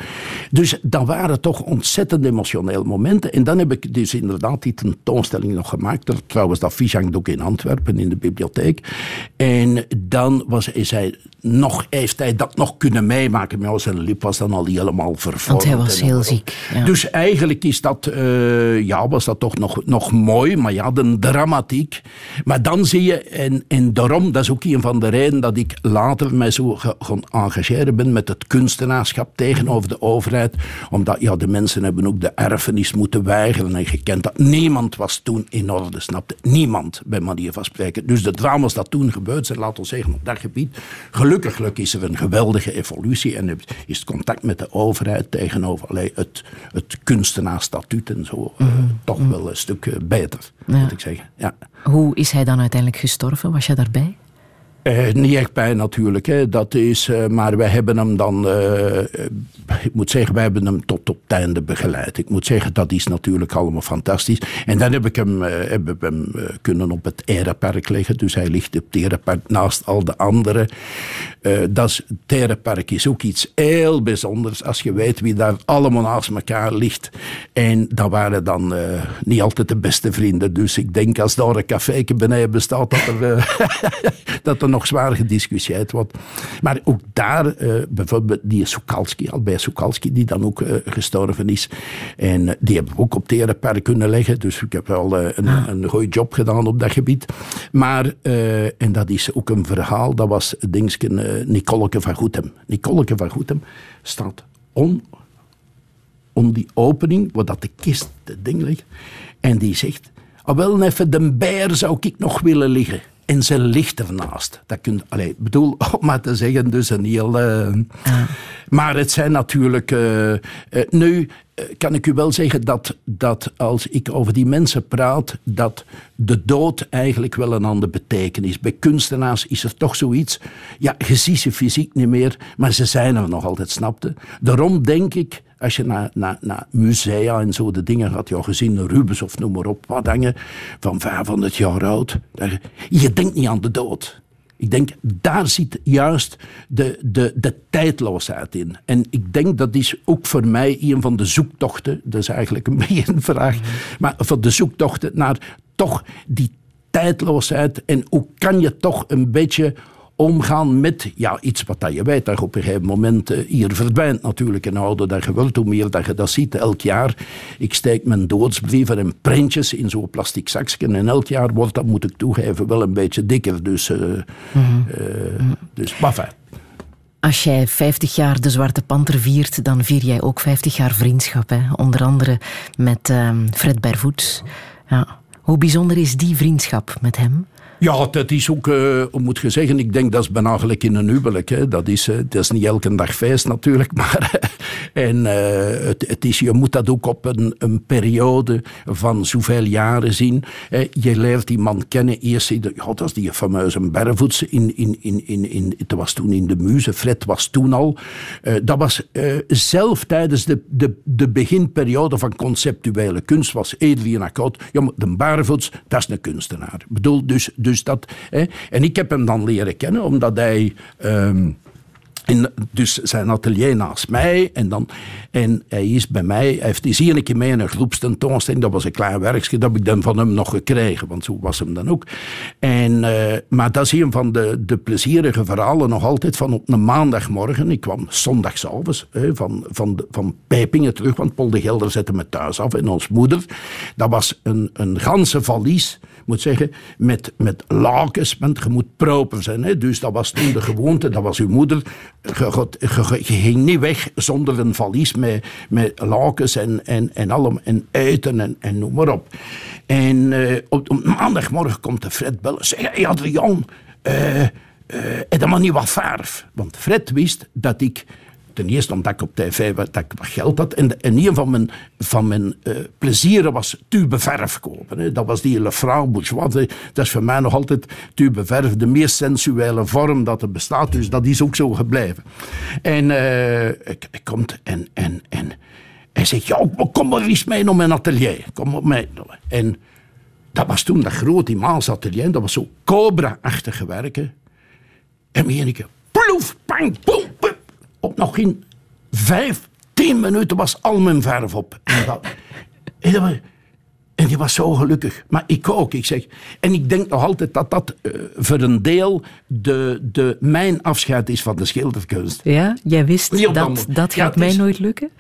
Dus dat waren toch ontzettend emotionele momenten. En dan heb ik dus inderdaad die tentoonstelling nog gemaakt. Trouwens, dat fiche hangt ook in Antwerpen, in de bibliotheek. En dan was, is hij nog, heeft hij dat nog kunnen meemaken. Maar zijn lip was dan al helemaal vervormd. Want hij was heel ziek. Ja. Dus eigenlijk is dat uh, ja, was dat toch nog, nog mooi, maar ja, de dramatiek. Maar dan zie je, en, en daarom, dat is ook een van de redenen dat ik later mij zo gaan engageren ben met het kunstenaarschap tegenover de overheid. Omdat ja, de mensen hebben ook de erfenis moeten weigeren en gekend dat niemand was toen in orde, snapte? Niemand, bij manier van spreken. Dus de drama's dat toen gebeurd zijn, laten we zeggen, op dat gebied. Gelukkig is er een geweldige evolutie en is het contact met de overheid tegenover allee, het, het en zo mm -hmm. toch mhm. wel een stuk eh, beter, moet ik zeggen. Ja. Hoe is hij dan uiteindelijk gestorven? Was je daarbij? Uh, niet echt bij natuurlijk. Hè. Dat is, uh, maar wij hebben hem dan, uh, ik moet zeggen, wij hebben hem tot op het einde begeleid. Ik moet zeggen, dat is natuurlijk allemaal fantastisch. En dan heb ik hem, we hem kunnen op het Erepark leggen. Dus hij ligt op het Erepark naast al de anderen. dat het Erepark is ook iets heel bijzonders als je weet wie daar allemaal naast elkaar ligt. En dat waren dan niet altijd de beste vrienden. Dus ik denk als daar een café beneden bestaat, dat er, <laughs> dat er nog zwaar gediscussieerd wordt. Maar ook daar, eh, bijvoorbeeld die Soekalski, Albert Soekalski, die dan ook eh, gestorven is. En eh, die hebben we ook op Terenper kunnen leggen. Dus ik heb wel een, een goede job gedaan op dat gebied. Maar, en dat is ook een verhaal, dat was Dingsken Nicoleke van Goetem. Nicoleke van Goetem staat on, om die opening, waar dat de kist, het ding ligt. En die zegt, ah, wel even de bijer zou ik nog willen liggen. En ze ligt ernaast. Dat kun, allee, ik bedoel, <laughs> om maar te zeggen, dus een heel... eh, Maar het zijn natuurlijk... eh, eh, nu kan ik u wel zeggen dat, dat als ik over die mensen praat, dat de dood eigenlijk wel een andere betekenis. Bij kunstenaars is er toch zoiets... Ja, je ziet ze fysiek niet meer, maar ze zijn er nog altijd, snapte? Daarom denk ik als je naar, naar, naar musea en zo de dingen gaat, ja, gezien Rubens of noem maar op, wat hangen van 500 jaar oud. daar- Je denkt niet aan de dood. Ik denk, daar zit juist de, de, de tijdloosheid in. En ik denk dat is ook voor mij een van de zoektochten, dat is eigenlijk een <laughs> beetje een vraag, maar van de zoektochten naar toch die tijdloosheid en hoe kan je toch een beetje omgaan met ja, iets wat dat je weet, dat op een gegeven moment eh, hier verdwijnt natuurlijk. En ouder dat je hoe meer dat je dat ziet. Elk jaar, ik steek mijn doodsbrieven en printjes in zo'n plastic zakje. En elk jaar wordt dat, moet ik toegeven, wel een beetje dikker. Dus, eh, dus maar fijn. Als jij 50 jaar de Zwarte Panter viert, dan vier jij ook 50 jaar vriendschap. Hè? Onder andere met ehm, Fred Bervoets. Ja. Hoe bijzonder is die vriendschap met hem? Ja, dat is ook, hoe moet je zeggen, ik denk dat is bijna gelijk in een huwelijk. Hè. Dat, is, eh, dat is niet elke dag feest natuurlijk, <laughs> maar en, eh, het, het is, je moet dat ook op een, een periode van zoveel jaren zien. Hè. Je leert die man kennen, eerst, zie je, ja, dat die fameuze Bervoets, in, in, in, in, in, het was toen in de Muze, Fred was toen al. Dat was zelf tijdens de, de, de beginperiode van conceptuele kunst, was Edwin Akkoud, ja, de Bervoets, dat is een kunstenaar. Ik bedoel, dus, dus dat, hè. En ik heb hem dan leren kennen, omdat hij... ehm, dus zijn atelier naast mij. En, dan, en hij is bij mij. Hij heeft eens een keer mee in een groepstentoonstelling. Dat was een klein werkje. Dat heb ik dan van hem nog gekregen. Want zo was hem dan ook. En, eh, maar dat is een van de, de plezierige verhalen nog altijd. Van op een maandagmorgen. Ik kwam zondagsavonds hè, van, van, van Pijpingen terug. Want Paul de Gelder zette me thuis af. En ons moeder. Dat was een, een ganse valies. Moet zeggen, met, met lakens, want je moet proper zijn. Hè? Dus dat was toen de gewoonte, dat was uw moeder. Je, ging niet weg zonder een valies met, met lakens en, en, en allem, en eten en, en noem maar op. En eh, op, maandagmorgen komt de Fred bellen. Zeg, hey Adriaan, eh eh heb je maar niet wat verf? Want Fred wist dat ik Ten eerste omdat ik op tv dat wat geld had. En, en een van mijn, van mijn eh, plezieren was tube verf kopen. Dat was die Le Franc Bourgeois. Dat is voor mij nog altijd tube verf. De meest sensuele vorm dat er bestaat. Dus dat is ook zo gebleven. En eh, ik, ik komt en, en, en hij zegt, ja, kom maar eens mee naar mijn atelier. Kom maar mee. En dat was toen dat grote Maals atelier. Dat was zo cobra-achtig werken. En meen ik, ploef, pang, pup. Op nog geen vijf, tien minuten was al mijn verf op. <laughs> En, die was zo gelukkig. Maar ik ook, ik zeg. En ik denk nog altijd dat dat eh, voor een deel de, de, mijn afscheid is van de schilderkunst. Ja, jij wist dat dat gaat mij is- nooit lukken?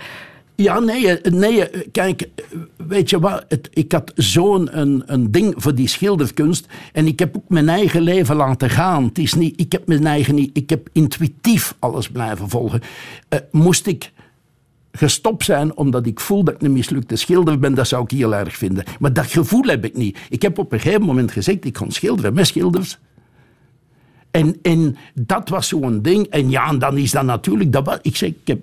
Ja, nee, eh, nee eh, kijk, eh, weet je wat, het, ik had zo'n een, een ding voor die schilderkunst en ik heb ook mijn eigen leven laten gaan. Het is niet, ik heb mijn eigen niet, ik heb intuïtief alles blijven volgen. Moest ik gestopt zijn omdat ik voel dat ik een mislukte schilder ben, dat zou ik heel erg vinden. Maar dat gevoel heb ik niet. Ik heb op een gegeven moment gezegd, ik kon schilderen met schilders. En, en dat was zo'n ding. En ja, en dan is dat natuurlijk... Dat was, ik zeg, ik heb,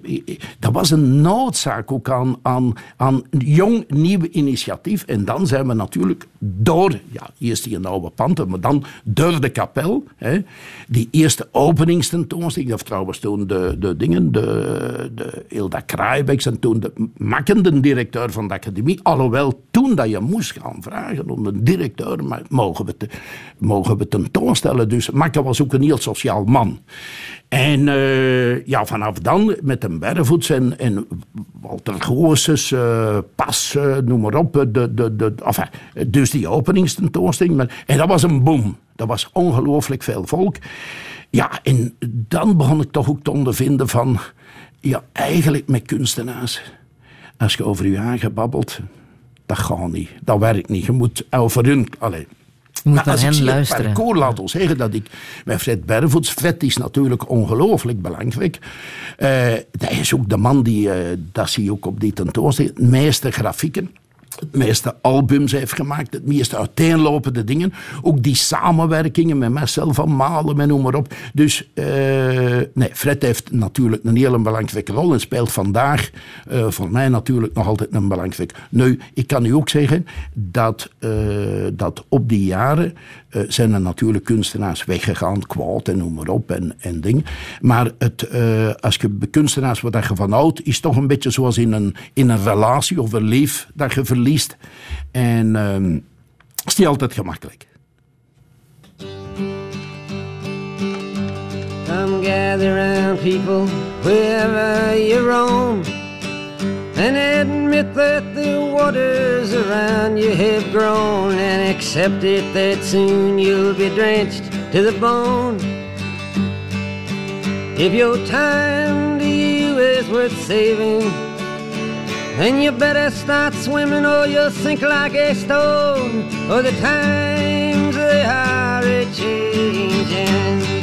dat was een noodzaak ook aan, aan, aan jong, nieuw initiatief. En dan zijn we natuurlijk door... Ja, eerst die oude panter, maar dan door de kapel. Hè, die eerste openingstentoonstelling. Dat trouwens toen de, de dingen... De, de Hilda Kraaibeks en toen de Makken, de directeur van de academie. Alhoewel, toen dat je moest gaan vragen om een directeur... Maar mogen we, te, mogen we tentoonstellen? Dus Makke was ook een heel sociaal man. En eh, ja, vanaf dan met een Berrevoets en, en Walter Goossens, eh, Pas, eh, noem maar op. De, de, de, enfin, dus die openingstentoonstelling. Maar, en dat was een boom. Dat was ongelooflijk veel volk. Ja, en dan begon ik toch ook te ondervinden van... Ja, eigenlijk met kunstenaars. Als je over je eigen babbelt, dat gaat niet. Dat werkt niet. Je moet over hun... Allez, moet maar naar als ik zie het luisteren. parcours, laat ons zeggen dat ik met Fred Bervoets... Fred is natuurlijk ongelooflijk belangrijk. Eh dat is ook de man die, eh, dat zie je ook op die tentoonstelling... het meeste grafieken, het meeste albums heeft gemaakt... het meeste uiteenlopende dingen. Ook die samenwerkingen met Marcel van Malen en noem maar op. Dus eh, nee, Fred heeft natuurlijk een hele belangrijke rol... en speelt vandaag eh, voor mij natuurlijk nog altijd een belangrijke. Nu, ik kan u ook zeggen dat, eh, dat op die jaren eh, zijn er natuurlijk kunstenaars weggegaan, kwaad en noem maar op en, en ding. Maar het, eh, als je kunstenaars wat je van houdt, is toch een beetje zoals in een, in een relatie of een lief dat je verliest. En ehm is niet altijd gemakkelijk. Come gather people, wherever you roam, and admit that the waters around you have grown, and accept it that soon you'll be drenched to the bone. If your time to you is worth saving, then you better start swimming or you'll sink like a stone. For the times they are a changing.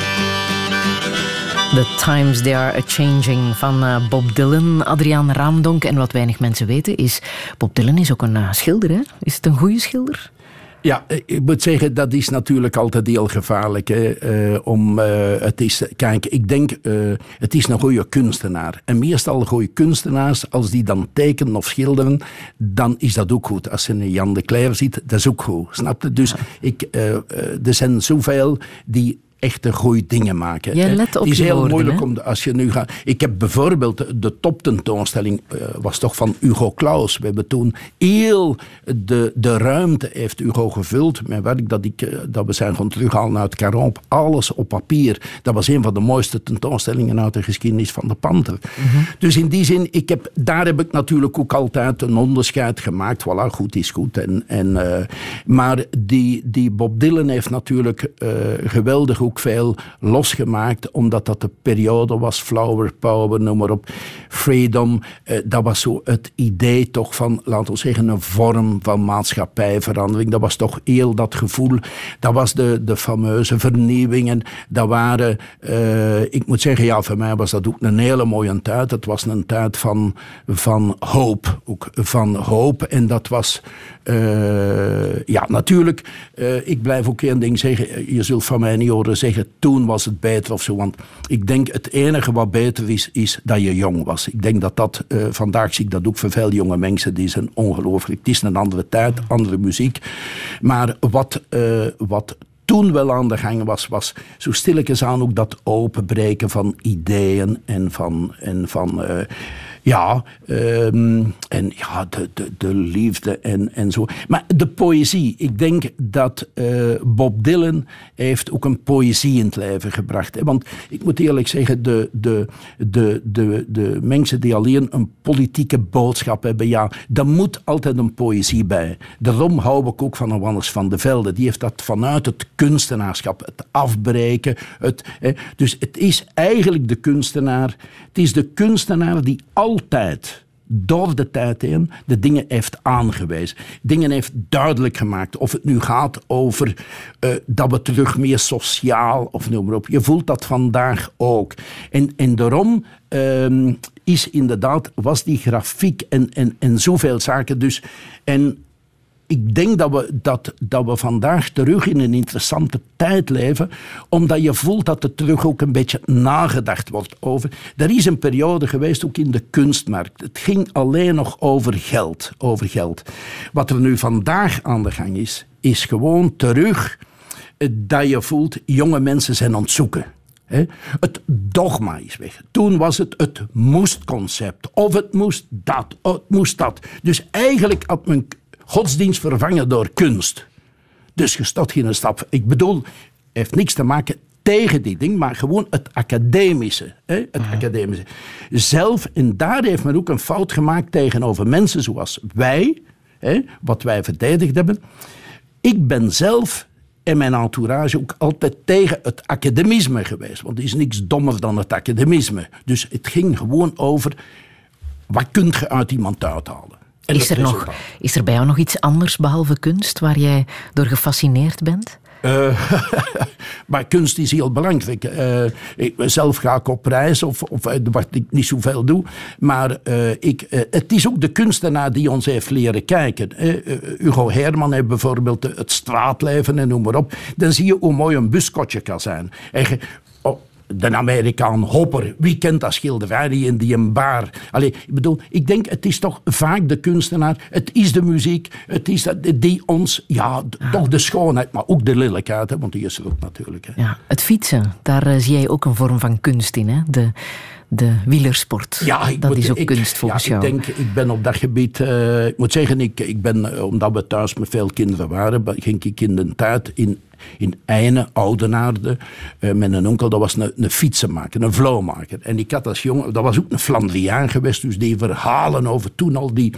The Times They Are A-Changing van eh, Bob Dylan, Adriaan Raamdonk. En wat weinig mensen weten is, Bob Dylan is ook een eh, schilder. Hè? Is het een goede schilder? Ja, eh, ik moet zeggen, dat is natuurlijk altijd heel gevaarlijk. Hè, om, het is, kijk, ik denk, het is een goede kunstenaar. En meestal goede kunstenaars, als die dan tekenen of schilderen, dan is dat ook goed. Als je een Jan de Cler ziet, dat is ook goed. Snap je? Dus ik, er zijn zoveel die echte goede dingen maken. Jij hè. let op het is je heel woorden, moeilijk hè? om de- als je nu gaat. Ik heb bijvoorbeeld de toptentoonstelling eh, was toch van Hugo Claus. We hebben toen heel de, de ruimte heeft Hugo gevuld met werk dat, ik, eh, dat we zijn gaan terughalen uit Caron. Alles op papier. Dat was een van de mooiste tentoonstellingen uit de geschiedenis van de Panter. Dus in die zin, ik heb, daar heb ik natuurlijk ook altijd een onderscheid gemaakt. Voilà, goed is goed. En, en, eh, maar die, die Bob Dylan heeft natuurlijk geweldig ook veel losgemaakt, omdat dat de periode was, flower power, noem maar op, freedom. eh, dat was zo het idee toch van, laten we zeggen, een vorm van maatschappijverandering. Dat was toch heel dat gevoel. Dat was de, de fameuze vernieuwingen. Dat waren, eh, ik moet zeggen, ja, voor mij was dat ook een hele mooie tijd. Het was een tijd van, van hoop. Ook van hoop. En dat was, eh, ja, natuurlijk, ik blijf ook één ding zeggen. Je zult van mij niet horen zeggen, toen was het beter of zo. Want ik denk, het enige wat beter is, is dat je jong was. Ik denk dat dat, eh, vandaag zie ik dat ook voor veel jonge mensen, die zijn ongelooflijk. Het is een andere tijd, andere muziek. Maar wat, eh, wat toen wel aan de gang was, was zo stilletjes aan ook dat openbreken van ideeën en van, en van eh, ja, ehm, en ja, de, de, de liefde en, en zo. Maar de poëzie, ik denk dat eh, Bob Dylan heeft ook een poëzie in het leven gebracht. Want ik moet eerlijk zeggen, de, de, de, de, de mensen die alleen een politieke boodschap hebben, ja, daar moet altijd een poëzie bij. Daarom hou ik ook van Johannes van de Velde. Die heeft dat vanuit het kunstenaarschap, het afbreken. Het, hè. Dus het is eigenlijk de kunstenaar, het is de kunstenaar die altijd door de tijd heen de dingen heeft aangewezen. Dingen heeft duidelijk gemaakt. Of het nu gaat over eh, dat we terug meer sociaal of noem maar op. Je voelt dat vandaag ook. En, en daarom ehm, is inderdaad, was die grafiek en, en, en zoveel zaken dus. En ik denk dat we, dat, dat we vandaag terug in een interessante tijd leven, omdat je voelt dat er terug ook een beetje nagedacht wordt over. Er is een periode geweest, ook in de kunstmarkt. Het ging alleen nog over geld. Over geld. Wat er nu vandaag aan de gang is, is gewoon terug eh, dat je voelt, jonge mensen zijn aan het? Het dogma is weg. Toen was het het moest-concept. Of het moest dat, of het moest dat. Dus eigenlijk had men godsdienst vervangen door kunst. Dus je staat geen stap. Ik bedoel, heeft niks te maken tegen die ding, maar gewoon het academische. Hè? Het academische. Zelf, en daar heeft men ook een fout gemaakt tegenover mensen zoals wij, hè? wat wij verdedigd hebben. Ik ben zelf en mijn entourage ook altijd tegen het academisme geweest. Want er is niks dommer dan het academisme. Dus het ging gewoon over, wat kun je uit iemand uithalen? En Is er, nog, is er bij jou nog iets anders behalve kunst waar jij door gefascineerd bent? Eh, <laughs> maar kunst is heel belangrijk. Eh, ik, zelf ga ik op reis, of, of eh, wat ik niet zoveel doe. Maar ik, het is ook de kunstenaar die ons heeft leren kijken. Hugo Herman heeft bijvoorbeeld het straatleven en noem maar op. Dan zie je hoe mooi een buskotje kan zijn. En oh, de Amerikaan Hopper, wie kent dat schilderij die in die een bar? Allee, ik bedoel, ik denk het is toch vaak de kunstenaar, het is de muziek, het is dat, die ons, ja, toch de schoonheid, maar ook de lelijkheid, hè, want die is er ook natuurlijk. Hè. Ja, het fietsen, daar eh, zie jij ook een vorm van kunst in, hè? De, de wielersport. Ja, ik dat moet- is ook ik, kunst volgens ja, jou. Ik denk, ik ben op dat gebied, eh, ik moet zeggen, ik, ik ben, eh, omdat we thuis met veel kinderen waren, ging ik in de tijd in, in Eine, Oudenaarde, eh, met een onkel, dat was een, fietsenmaker, een vloomaker. En ik had als jongen, dat was ook een Flandriaan geweest, dus die verhalen over toen al die,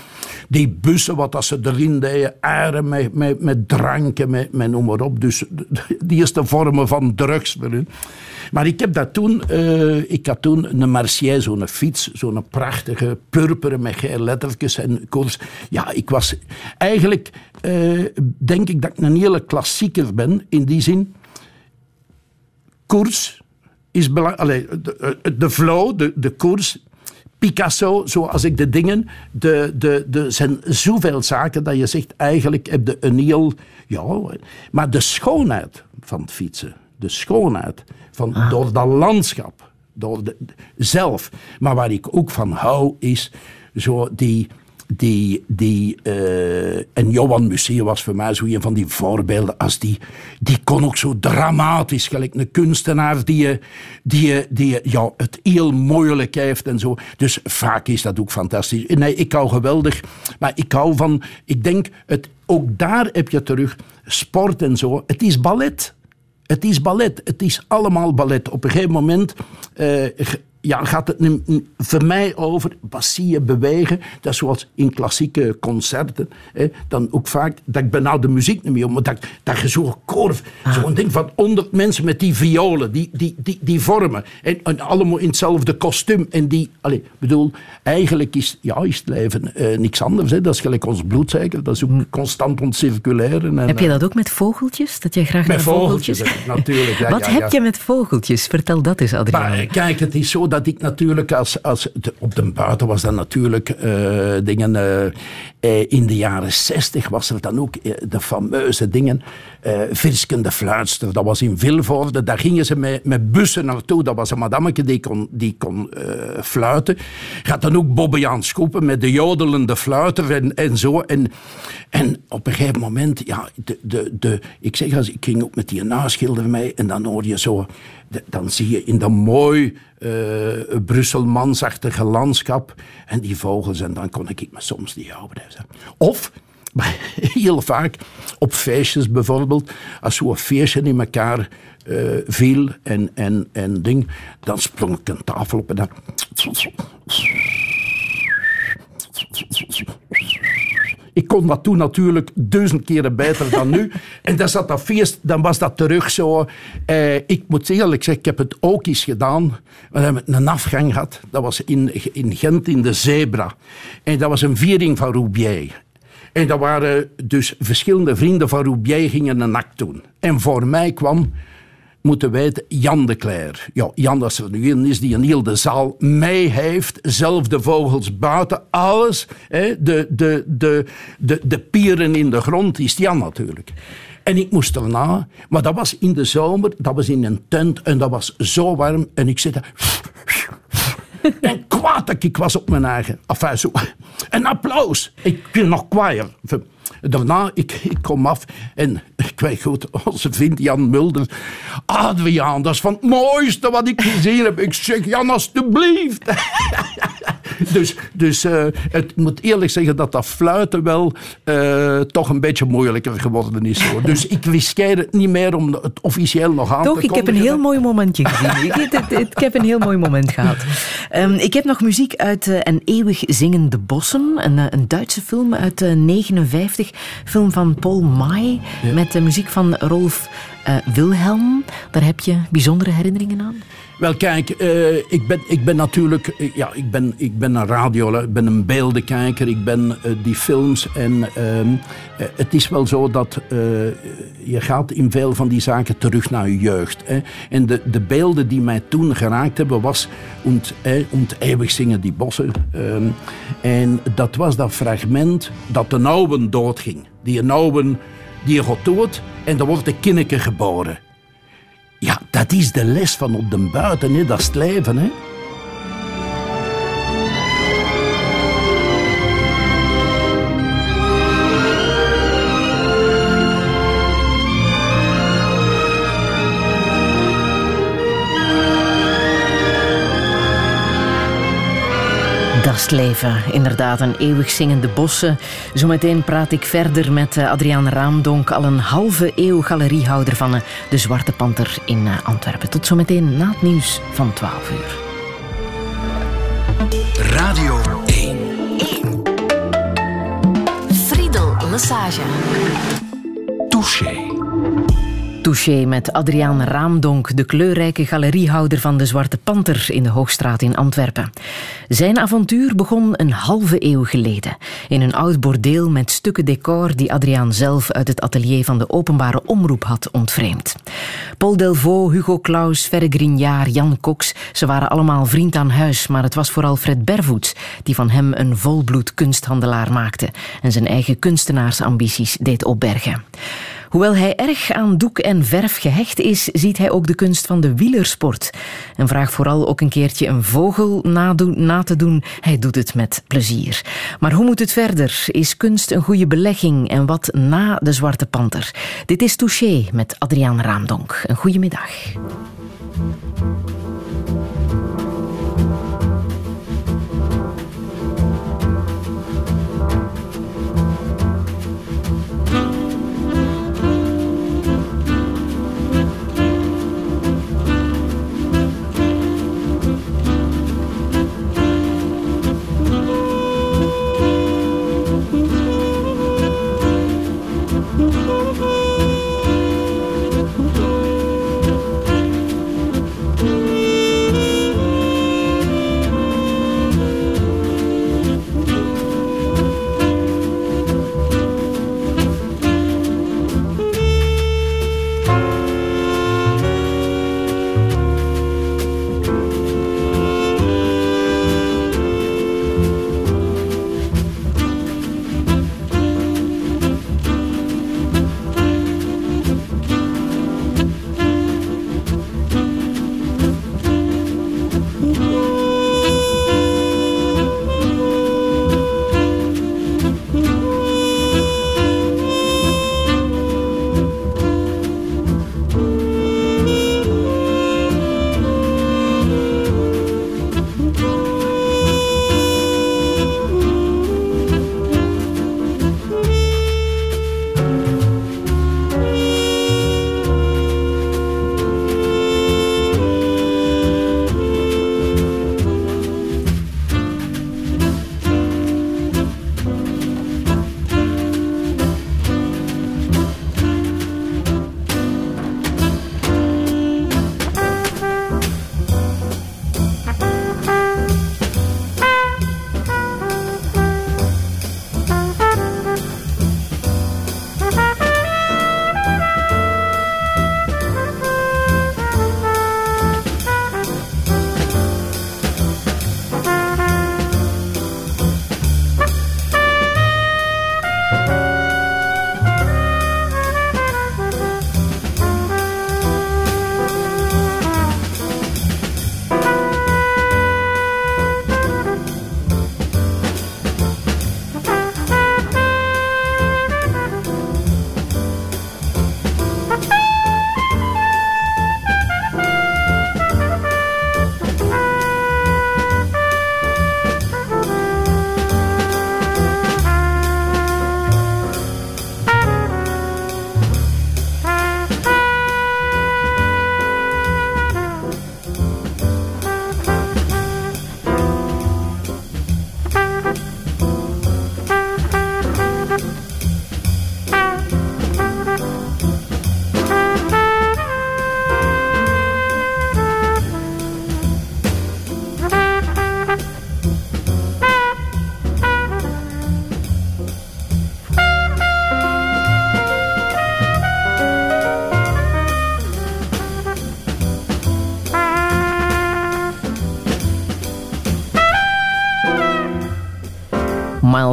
die bussen, wat dat ze erin deden, eieren met, met, met dranken, met, met noem maar op. Dus die eerste vormen van drugs. Maar ik heb dat toen, eh, ik had toen een Marseille, zo'n fiets, zo'n prachtige purperen met gele lettertjes en koers. Ja, ik was eigenlijk, eh, denk ik dat ik een hele klassieker ben in die zin. Koers is belangrijk. De, de flow, de, de koers. Picasso, zoals ik de dingen. De, de, de, zijn zoveel zaken dat je zegt, eigenlijk heb je een heel. Ja, maar de schoonheid van het fietsen. De schoonheid van, door dat landschap. Door de, zelf. Maar waar ik ook van hou, is zo die, die, die, eh, en Johan Museeuw was voor mij zo een van die voorbeelden. Als die, die kon ook zo dramatisch, gelijk een kunstenaar die, die, die ja, het heel moeilijk heeft en zo. Dus vaak is dat ook fantastisch. Nee, ik hou geweldig, maar ik hou van, ik denk, het, ook daar heb je terug sport en zo. Het is ballet. Het is ballet. Het is allemaal ballet. Op een gegeven moment uh, ja, gaat het voor mij over je bewegen. Dat is zoals in klassieke concerten. Hè, dan ook vaak, dat ik ben nou de muziek niet meer maar dat, dat je zo'n korf, ah. zo'n ding van honderd mensen met die violen, die, die, die, die vormen. En, en allemaal in hetzelfde kostuum. En die, allez, bedoel, eigenlijk is, ja, is het leven uh, niks anders. Hè. Dat is gelijk ons bloedcijfer, dat is ook hm. constant ontcirculeren. En, heb je dat ook met vogeltjes? Dat je graag met vogeltjes? vogeltjes natuurlijk. Ja, <laughs> wat heb je met vogeltjes? Vertel dat eens, Adriaan. Maar, kijk, het is zo dat ik natuurlijk als, als op de buiten was dat natuurlijk uh, dingen. Uh, in de jaren zestig was er dan ook de fameuze dingen. Uh, Virsken de Fluitster, dat was in Vilvoorde. Daar gingen ze met, met bussen naartoe. Dat was een madameke die kon, die kon fluiten. Gaat dan ook Bobbejaan Schoepen met de jodelende fluiter en, en zo. En, en op een gegeven moment, ja, de, de, de, ik zeg als ik ging ook met die naschilder mee en dan hoor je zo dan zie je in dat mooi uh, Brusselmansachtige landschap en die vogels en dan kon ik me soms niet houden. Of, <laughs> heel vaak, op feestjes bijvoorbeeld, als zo'n feestje in elkaar uh, viel en, en, en ding, dan sprong ik een tafel op en dan... Ik kon dat toen natuurlijk duizend keren beter dan nu. <laughs> en dan zat dat feest, dan was dat terug zo. Eh, ik moet eerlijk zeggen, ik heb het ook eens gedaan. We hebben een afgang gehad. Dat was in, in Gent in de Zebra. En dat was een viering van Roubier. En dat waren dus verschillende vrienden van Roubier gingen een act doen. En voor mij kwam moeten weten, Jan de Cler. Ja, Jan, dat er nu in is, die een heel de zaal mee heeft. Zelf de vogels buiten, alles. Hè, de, de, de, de, de pieren in de grond is Jan natuurlijk. En ik moest erna, maar dat was in de zomer, dat was in een tent en dat was zo warm. En ik zit <laughs> en kwaad dat ik was op mijn eigen. Enfin, zo. Een applaus. Ik wil nog kwaaier. Daarna, ik, ik kom af en weet goed, onze vriend Jan Mulder. Adriaan, dat is van het mooiste wat ik gezien heb. Ik zeg, Jan, alstublieft. <laughs> <laughs> dus dus uh, het moet eerlijk zeggen dat dat fluiten wel uh, toch een beetje moeilijker geworden is. Hoor. <laughs> Dus ik riskeer het niet meer om het officieel nog aan toch, te Toch, ik heb een heel mooi momentje gezien. ik, ik, ik, heb een heel mooi moment gehad. Um, ik heb nog muziek uit uh, Een eeuwig zingende bossen. Een, een Duitse film uit 1959. Film van Paul May. Ja. Met de muziek van Rolf Wilhelm. Daar heb je bijzondere herinneringen aan? Wel, kijk, uh, ik, ben, ik ben natuurlijk... Uh, ja, ik ben, ik ben een radio, ik ben een beeldenkijker, ik ben uh, die films. En ehm, het is wel zo dat je gaat in veel van die zaken terug naar je jeugd. Hè. En de, de beelden die mij toen geraakt hebben, was eh, ont eeuwig zingen die bossen. Ehm, en dat was dat fragment dat de nouwen doodging. Die nouwen, die gaat dood en dan wordt de kinneke geboren. Ja, dat is de les van op de buiten, hè? dat is het leven. Hè? Leven. Inderdaad, een eeuwig zingende bossen. Zometeen praat ik verder met eh, Adriaan Raamdonk, al een halve eeuw galeriehouder van eh, de Zwarte Panter in eh, Antwerpen. Tot zometeen na het nieuws van 12 uur. Radio 1. 1. Friedel Massage. Touché. Touché met Adriaan Raamdonk, de kleurrijke galeriehouder van de Zwarte Panter in de Hoogstraat in Antwerpen. Zijn avontuur begon een halve eeuw geleden in een oud bordeel met stukken decor die Adriaan zelf uit het atelier van de openbare omroep had ontvreemd. Paul Delvaux, Hugo Claus, Ferre Grignard, Jan Cox, ze waren allemaal vriend aan huis, maar het was vooral Fred Bervoets die van hem een volbloed kunsthandelaar maakte en zijn eigen kunstenaarsambities deed opbergen. Hoewel hij erg aan doek en verf gehecht is, ziet hij ook de kunst van de wielersport. En vraagt vooral ook een keertje een vogel na te doen. Hij doet het met plezier. Maar hoe moet het verder? Is kunst een goede belegging? En wat na de Zwarte Panter? Dit is Touché met Adriaan Raamdonk. Een goede middag.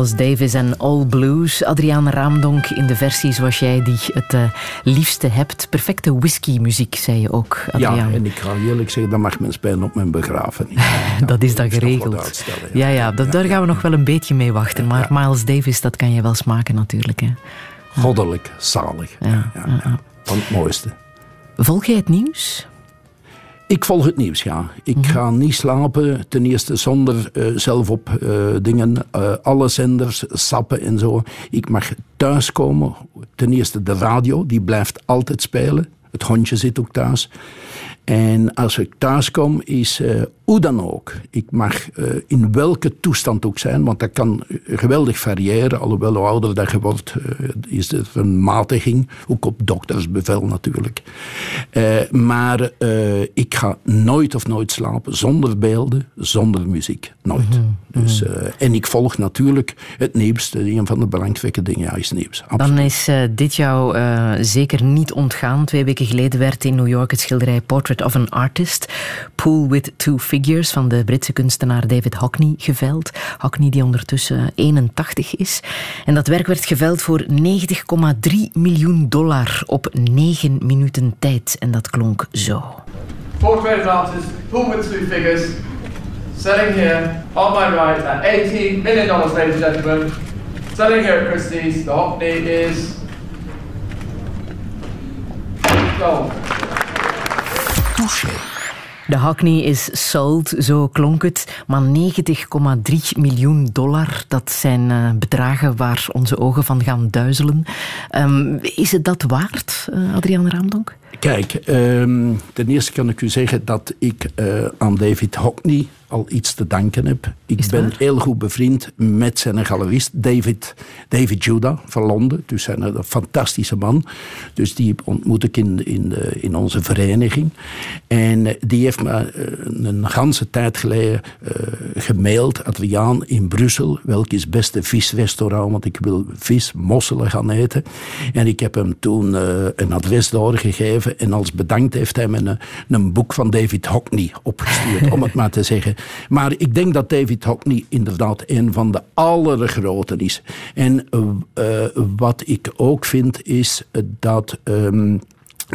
Miles Davis en All Blues. Adriaan Raamdonk in de versie zoals jij die het uh, liefste hebt. Perfecte whisky-muziek, zei je ook, Adriaan. Ja, en ik ga eerlijk zeggen, dat mag men spelen op mijn begrafenis. <laughs> dat is dan geregeld. Ja, ja, dat, daar gaan we nog wel een beetje mee wachten. Maar Miles Davis, dat kan je wel smaken natuurlijk. Hè. Goddelijk, zalig. Ja, Van het mooiste. Volg jij het nieuws? Ik volg het nieuws, ja. Ik mhm. ga niet slapen, ten eerste zonder uh, zelf op uh, dingen, uh, alle zenders, sappen en zo. Ik mag thuiskomen, ten eerste de radio, die blijft altijd spelen. Het hondje zit ook thuis. En als ik thuis kom, is hoe dan ook. Ik mag uh, in welke toestand ook zijn, want dat kan geweldig variëren. Alhoewel hoe ouder dat je wordt, uh, is er een matiging. Ook op doktersbevel natuurlijk. maar ik ga nooit of nooit slapen zonder beelden, zonder muziek. Nooit. Mhm, mhm. Dus, en ik volg natuurlijk het nieuws. Een van de belangrijke dingen ja, is nieuws. Dan is dit jou zeker niet ontgaan. Twee weken geleden werd in New York het schilderij Portrait of an Artist, Pool with Two Fingers Figures van de Britse kunstenaar David Hockney geveld. Hockney die ondertussen 81 is. En dat werk werd geveld voor 90,3 miljoen dollar op 9 minuten tijd. En dat klonk zo. Four trading artists, pull with two figures, selling here on my right at 18 million dollars, ladies and gentlemen. Selling here at Christie's, the Hockney is sold. Touché. De Hackney is sold, zo klonk het. Maar 90,3 miljoen dollar, dat zijn eh, bedragen waar onze ogen van gaan duizelen. Ehm, is het dat waard, uh, Adriaan Raamdonk? Kijk, ehm, ten eerste kan ik u zeggen dat ik uh, aan David Hockney al iets te danken heb. Ik ben waar? heel goed bevriend met zijn galerist David, David Judah van Londen. Dus zijn een fantastische man. Dus die ontmoet ik in, in, de, in onze vereniging. En uh, die heeft me uh, een ganse tijd geleden gemaild. Adriaan in Brussel, welk is het beste visrestaurant? Want ik wil vis, mosselen gaan eten. En ik heb hem toen een adres doorgegeven. En als bedankt heeft hij me een, een boek van David Hockney opgestuurd. om het maar te zeggen. Maar ik denk dat David Hockney inderdaad een van de allergroten is. En uh, wat ik ook vind is dat. Um,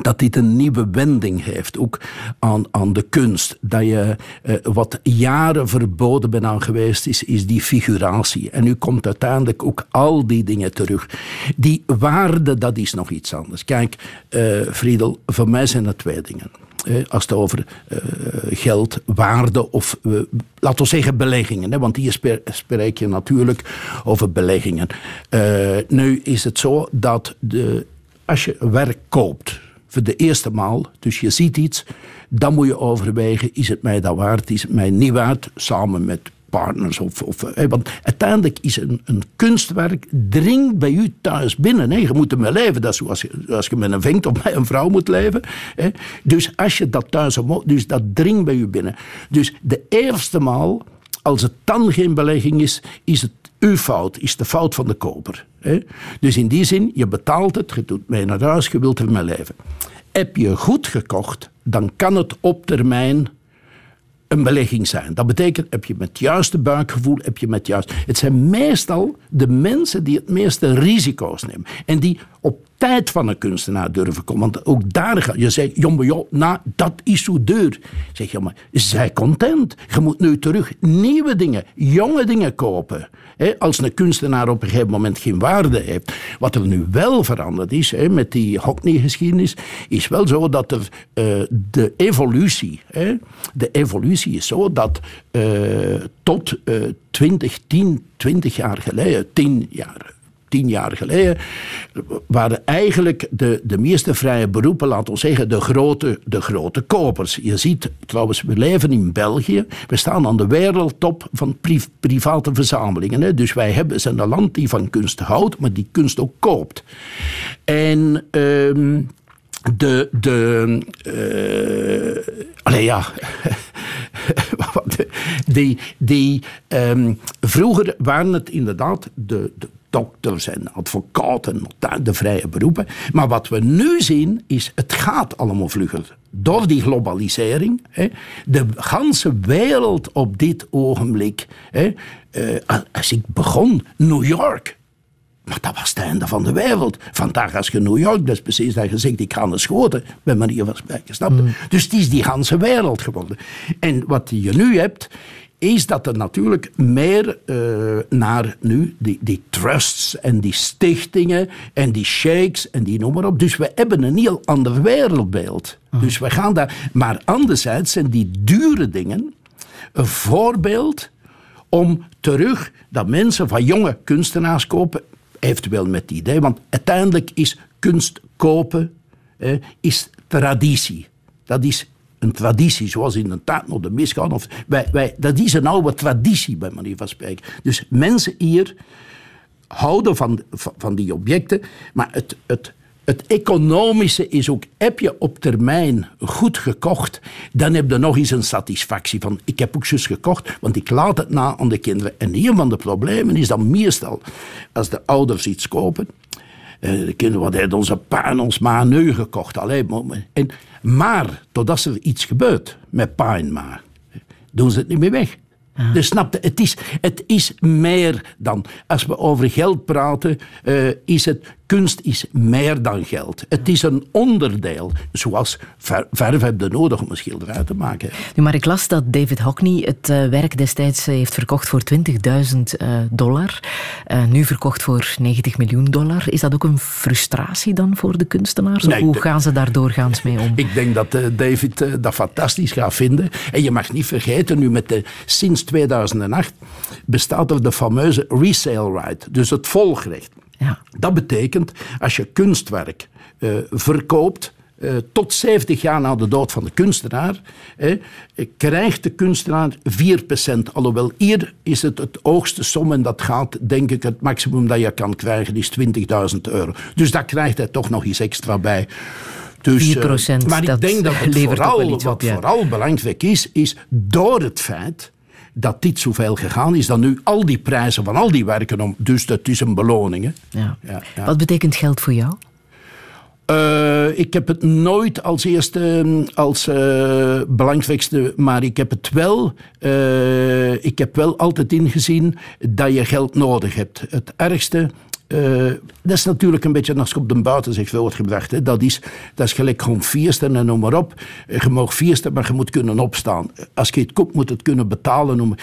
dat dit een nieuwe wending heeft, ook aan, aan de kunst. Dat je uh, wat jaren verboden bent aan geweest is, is die figuratie. En nu komt uiteindelijk ook al die dingen terug. Die waarde, dat is nog iets anders. Kijk, uh, Friedel, voor mij zijn er twee dingen als het over uh, geld, waarde of, uh, laten we zeggen, beleggingen. Hè, want hier spreek je natuurlijk over beleggingen. Nu is het zo dat de, als je werk koopt voor de eerste maal, dus je ziet iets, dan moet je overwegen, is het mij dat waard, is het mij niet waard, samen met partners. Of, of, want uiteindelijk is een, een, kunstwerk dringt bij u thuis binnen. Hè. Je moet ermee leven. Dat is zoals als je met een vinkt of <laughs> een vrouw moet leven. Hè. Dus als je dat thuis dus dat dringt bij u binnen. Dus de eerste maal, als het dan geen belegging is, is het uw fout, is de fout van de koper. Hè. Dus in die zin, je betaalt het, je doet mee naar huis, je wilt ermee leven. Heb je goed gekocht, dan kan het op termijn een belegging zijn. Dat betekent, heb je met het juiste buikgevoel, heb je met juist... Het zijn meestal de mensen die het meeste risico's nemen. En die op tijd van een kunstenaar durven komen. Want ook daar ga je zegt, jongen, nou, dat is zo duur. Zeg je, maar zij content. Je moet nu terug nieuwe dingen, jonge dingen kopen. Als een kunstenaar op een gegeven moment geen waarde heeft. Wat er nu wel veranderd is, met die Hockney-geschiedenis, is wel zo dat uh, de evolutie, de evolutie is zo dat uh, tot uh, 20, 10, 20 jaar geleden, 10 jaar tien jaar geleden, waren eigenlijk de, de meeste vrije beroepen, laten we zeggen, de grote, de grote kopers. Je ziet trouwens, we leven in België, we staan aan de wereldtop van pri private verzamelingen. Hè. Dus wij hebben, zijn een land die van kunst houdt, maar die kunst ook koopt. En... Um, de. de uh, allee, ja. <laughs> die, die, um, vroeger waren het inderdaad de, de dokters en advocaten, de vrije beroepen. Maar wat we nu zien is, het gaat allemaal vlugger. Door die globalisering, hè, de ganse wereld op dit ogenblik. Hè, uh, als ik begon, New York, maar dat was het einde van de wereld. Vandaag als je New York, dat is precies dat je zegt, ik ga naar Schoten, bij manier van spreken, snap? Mm. Dus het is die ganse wereld geworden. En wat je nu hebt, is dat er natuurlijk meer uh, naar nu die, die trusts en die stichtingen en die sheiks en die noem maar op. Dus we hebben een heel ander wereldbeeld. Mm. Dus we gaan daar. Maar anderzijds zijn die dure dingen een voorbeeld om terug dat mensen van jonge kunstenaars kopen eventueel met het idee. Want uiteindelijk is kunst kopen eh, is traditie. Dat is een traditie, zoals in de tijd nog de misgaan. Of wij, wij, dat is een oude traditie, bij manier van spreken. Dus mensen hier houden van, van, die objecten, maar het, het, het economische is ook, heb je op termijn goed gekocht, dan heb je nog eens een satisfactie van, ik heb ook zus gekocht, want ik laat het na aan de kinderen. En een van de problemen is dan meestal, als de ouders iets kopen, de kinderen, wat heeft onze pa en ons ma nu gekocht? Alleen, en, maar, totdat er iets gebeurt met pa en ma, doen ze het niet meer weg. Dus snapte, het is, het is meer dan. Als we over geld praten, uh, is het kunst is meer dan geld. Het is een onderdeel, zoals ver, verf heb je nodig om een schilderij te maken. Nu, maar ik las dat David Hockney het uh, werk destijds heeft verkocht voor 20.000 uh, dollar. Nu verkocht voor 90 miljoen dollar. Is dat ook een frustratie dan voor de kunstenaars? Nee, hoe gaan ze daar doorgaans mee om? Ik denk dat David dat fantastisch gaat vinden. En je mag niet vergeten, nu met de, sinds 2008 bestaat er de fameuze resale right, dus het volgrecht. Ja. Dat betekent, als je kunstwerk uh, verkoopt, uh, tot 70 jaar na de dood van de kunstenaar, eh, krijgt de kunstenaar 4%. Alhoewel hier is het het hoogste som en dat gaat, denk ik, het maximum dat je kan krijgen is 20.000 euro. Dus daar krijgt hij toch nog iets extra bij. Dus, 4%, maar ik denk dat het vooral, wat vooral belangrijk is, is door het feit dat dit zoveel gegaan is dan nu al die prijzen van al die werken om. Dus dat is een beloning. Hè? Ja. Ja, ja. Wat betekent geld voor jou? Uh, ik heb het nooit als eerste mm, als uh, belangrijkste, maar ik heb het wel. Uh, ik heb wel altijd ingezien dat je geld nodig hebt. Het ergste uh, dat is natuurlijk een beetje als je op de buiten zich voortgebracht. Hè. Dat, is, dat is gelijk gewoon viersten en noem maar op. Eh, je mag viersten, maar je moet kunnen opstaan. Als je het koopt, moet het kunnen betalen. Noem.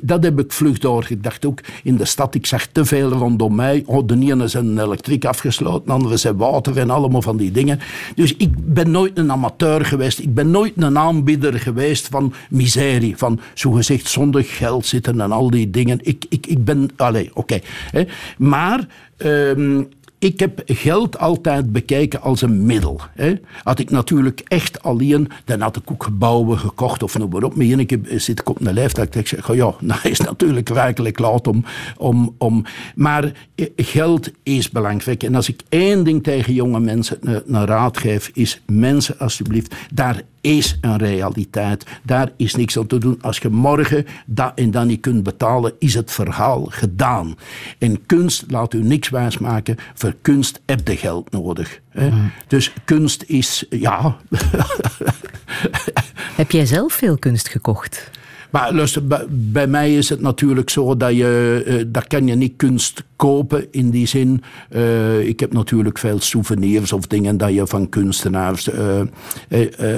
Dat heb ik vlug doorgedacht. Ook in de stad, ik zag te veel rondom mij. Oh, de ene is een elektriek afgesloten, de andere zijn water en allemaal van die dingen. Dus ik ben nooit een amateur geweest. Ik ben nooit een aanbieder geweest van miserie. Van zogezegd zonder geld zitten en al die dingen. Ik, ik, ik ben, allee, oké. Maar Um, ik heb geld altijd bekeken als een middel. Hè. Had ik natuurlijk echt alleen, dan had ik ook gebouwen gekocht of noem maar op. Maar een keer zit ik op een leeftijd dat ik zeg, ja, <laughs> nou is natuurlijk werkelijk laat om, om, om... Maar eh, geld is belangrijk. En als ik één ding tegen jonge mensen een raad geef, is mensen alsjeblieft, daar is een realiteit. Daar is niks aan te doen. Als je morgen dat en dat niet kunt betalen, is het verhaal gedaan. En kunst laat u niks wijsmaken. Voor kunst heb je geld nodig. Hè? Mm. Dus kunst is, ja. <laughs> heb jij zelf veel kunst gekocht? Maar luister, bij, mij is het natuurlijk zo dat je, uh, daar kan je niet kunst kopen in die zin. Uh, ik heb natuurlijk veel souvenirs of dingen dat je van kunstenaars, uh,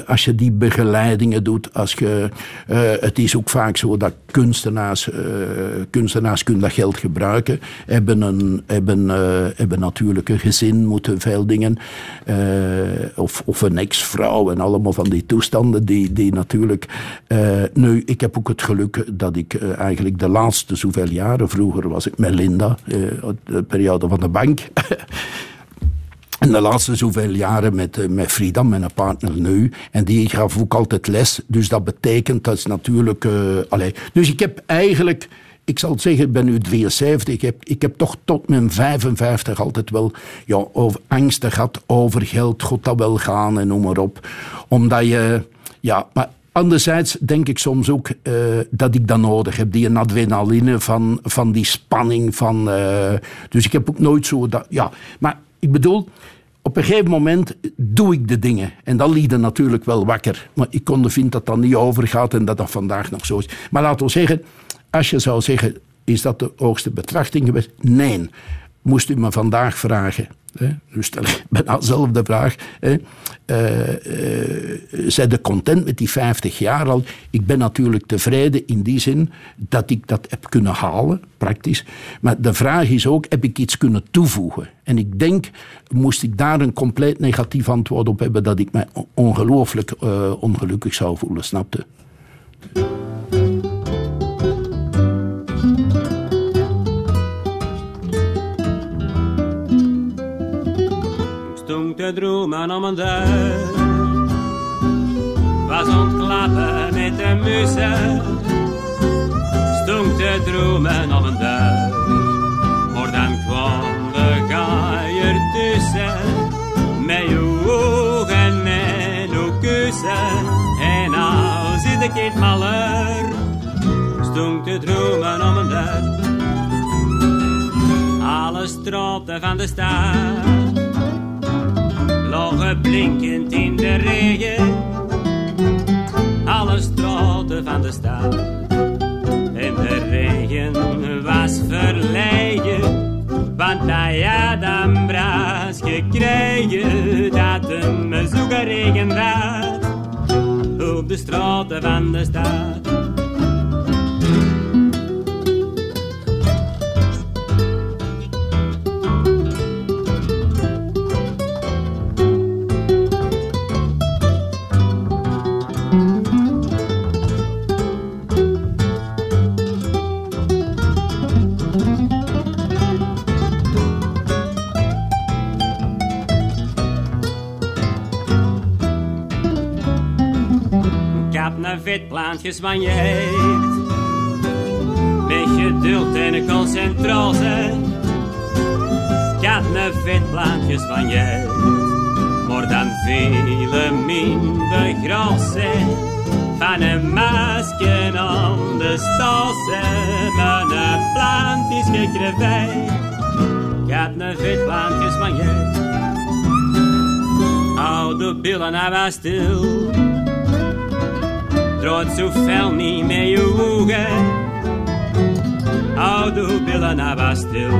als je die begeleidingen doet, als je, het is ook vaak zo dat kunstenaars, kunstenaars kunnen dat geld gebruiken, hebben, een, hebben, hebben natuurlijk een gezin, moeten veel dingen, of, of een ex-vrouw en allemaal van die toestanden die, die natuurlijk, nu, ik heb ook het geluk dat ik uh, eigenlijk de laatste zoveel jaren, vroeger was ik met Linda, uh, de periode van de bank. <laughs> En de laatste zoveel jaren met, uh, met Frida, mijn partner nu. En die gaf ook altijd les. Dus dat betekent, dat is natuurlijk... Uh. Dus ik heb eigenlijk... Ik zal zeggen, ik ben nu 73. Ik heb, ik heb toch tot mijn 55 altijd wel ja, over angsten gehad over geld. God dat wel gaan en noem maar op. Omdat je... Ja, maar Anderzijds denk ik soms ook uh, dat ik dat nodig heb. Die adrenaline van, van die spanning. Van, uh, dus ik heb ook nooit zo dat. Ja, maar ik bedoel, op een gegeven moment doe ik de dingen. En dan liet natuurlijk wel wakker. Maar ik kon vind dat dat niet overgaat en dat dat vandaag nog zo is. Maar laten we zeggen, als je zou zeggen, is dat de hoogste betrachting geweest? Nee. Moest u me vandaag vragen. Nu stel ik bijna dezelfde vraag. Hè. Uh, uh, zijn de content met die 50 jaar al? Ik ben natuurlijk tevreden in die zin dat ik dat heb kunnen halen, praktisch. Maar de vraag is ook, heb ik iets kunnen toevoegen? En ik denk, moest ik daar een compleet negatief antwoord op hebben, dat ik mij ongelooflijk uh, ongelukkig zou voelen, snapte? Te dromen om een deur. Was ontklappen met de mussen, stond te dromen om een deur. Maar dan kwam de gaier tussen, met je ogen en uw kussen. En nou zit ik in maller, stond te dromen om een deur. Alle straten van de stad morgen blinkend in de regen. Alle stroten van de stad. En de regen was verlegen. Want hij had een braas gekregen dat een zoeken regen was. Op de straten van de stad. Vetplantjes van je heeft. Met geduld en concentratie. Had me vetplantjes van je heeft. Maar dan vele minder grassen. Van een masker aan de stassen. Met een plantjes gekregen. Ik had me vetplantjes van je Oude billen, hij was stil trots zo fel niet met je ogen. Oude billen naar was stil.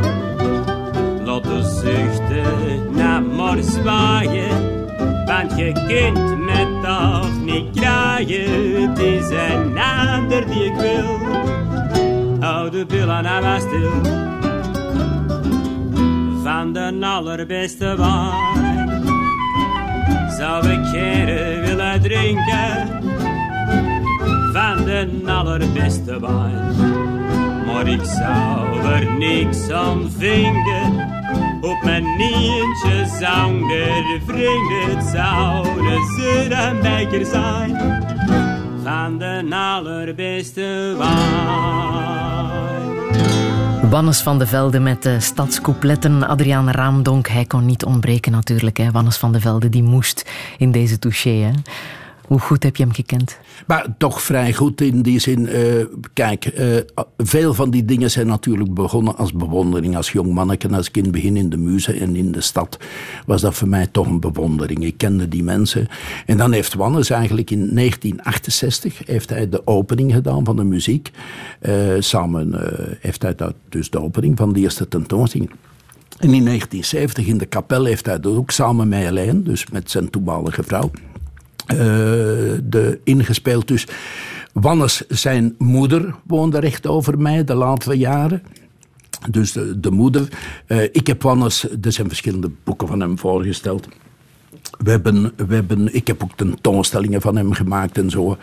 Laat de zuchten naar maar zwaaien. Want je kind met toch niet kraaien. Het is een ander die ik wil. Oude billen naar stil. Van de allerbeste wijn. Zou ik keren willen drinken van de allerbeste wijn. Maar ik zou er niks aan vinden. Op mijn nientje vrienden. Het zouden ze een zijn. Van de allerbeste wijn. Wannes van de Velde met de stadscoupletten. Adriaan Raamdonk, hij kon niet ontbreken natuurlijk. Hè. Wannes van de Velde, die moest in deze touché. Hè. Hoe goed heb je hem gekend? Maar toch vrij goed in die zin. Uh, kijk, uh, veel van die dingen zijn natuurlijk begonnen als bewondering. Als jong manneke, als kind begin in de muze en in de stad, was dat voor mij toch een bewondering. Ik kende die mensen. En dan heeft Wannes eigenlijk in 1968 heeft hij de opening gedaan van de muziek. Uh, samen heeft hij dat, dus de opening van de eerste tentoonstelling. En in 1970 in de kapel heeft hij dat ook samen met Helene, dus met zijn toenmalige vrouw uh, de, ingespeeld. Dus Wannes, zijn moeder, woonde recht over mij de laatste jaren. Dus de, de moeder. Uh, ik heb Wannes, er zijn verschillende boeken van hem voorgesteld. We hebben, we hebben, ik heb ook tentoonstellingen van hem gemaakt en zo.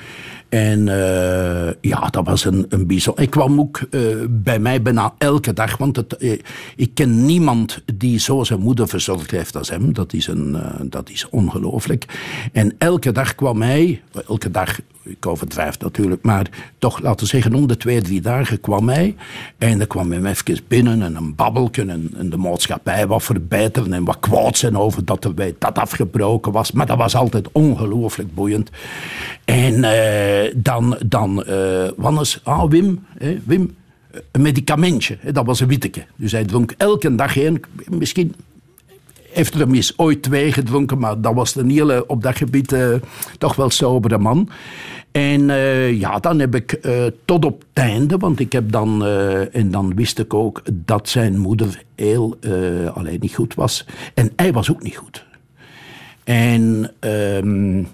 En uh, ja, dat was een, een bijzonder. Ik kwam ook uh, bij mij bijna elke dag, want het, uh, ik ken niemand die zo zijn moeder verzorgd heeft als hem. Dat is, is ongelooflijk. En elke dag kwam hij, elke dag, ik overdrijf natuurlijk, maar toch laten we zeggen, om de twee, drie dagen kwam hij. En dan kwam hij even binnen en een babbelken en, en, de maatschappij wat verbeteren en wat kwaad zijn over dat er bij dat afgebroken was. Maar dat was altijd ongelooflijk boeiend. En dan, dan uh, Wannes, ah Wim, Wim, een medicamentje, dat was een witteke. Dus hij dronk elke dag één, misschien heeft er eens ooit twee gedronken, maar dat was een hele, op dat gebied toch wel sobere man. En ja, dan heb ik tot op het einde, want ik heb dan, en dan wist ik ook dat zijn moeder heel alleen niet goed was. En hij was ook niet goed. En ehm,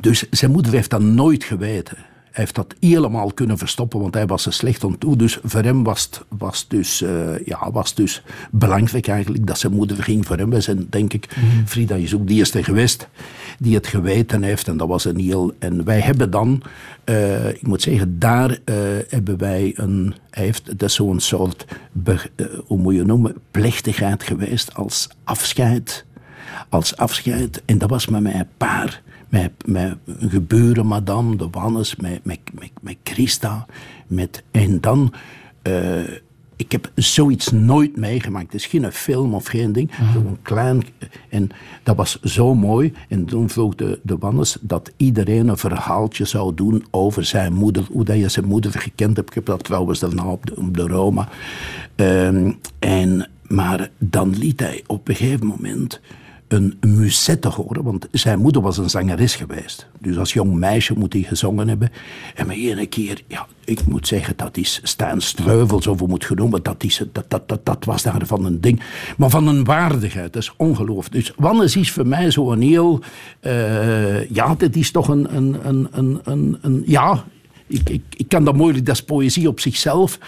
dus zijn moeder heeft dat nooit geweten. Hij heeft dat helemaal kunnen verstoppen, want hij was er slecht aan toe. Dus voor hem was het was dus, uh, ja, was dus belangrijk eigenlijk dat zijn moeder ging voor hem. Wij zijn, denk ik, mm Frida is ook de eerste geweest die het geweten heeft. En dat was een heel... En wij hebben dan, uh, ik moet zeggen, daar uh, hebben wij een... Hij heeft, dat is zo'n soort, hoe moet je noemen, plechtigheid geweest als afscheid. Als afscheid. En dat was met mijn paar met, met gebeuren madame, de Wannes, met, met, met, met Christa. Met, en dan, uh, ik heb zoiets nooit meegemaakt. Het is geen film of geen ding. Mm. Een klein, en dat was zo mooi. En toen vroeg de, de Wannes dat iedereen een verhaaltje zou doen over zijn moeder. Hoe dat je zijn moeder gekend hebt. Ik heb dat trouwens daarna op de, op de Roma. Um, en, maar dan liet hij op een gegeven moment een musette horen, want zijn moeder was een zangeres geweest. Dus als jong meisje moet hij gezongen hebben. En maar ene keer, ja, ik moet zeggen, dat is Stijn Streuvels, hoe moet genoemd, dat, is, dat, dat, dat, dat was daarvan een ding. Maar van een waardigheid, dat is ongelooflijk. Dus Wannes is voor mij zo'n heel, uh, ja, dit is toch een, een, een, een, een ja, ik, ik, ik, kan dat moeilijk, dat is poëzie op zichzelf.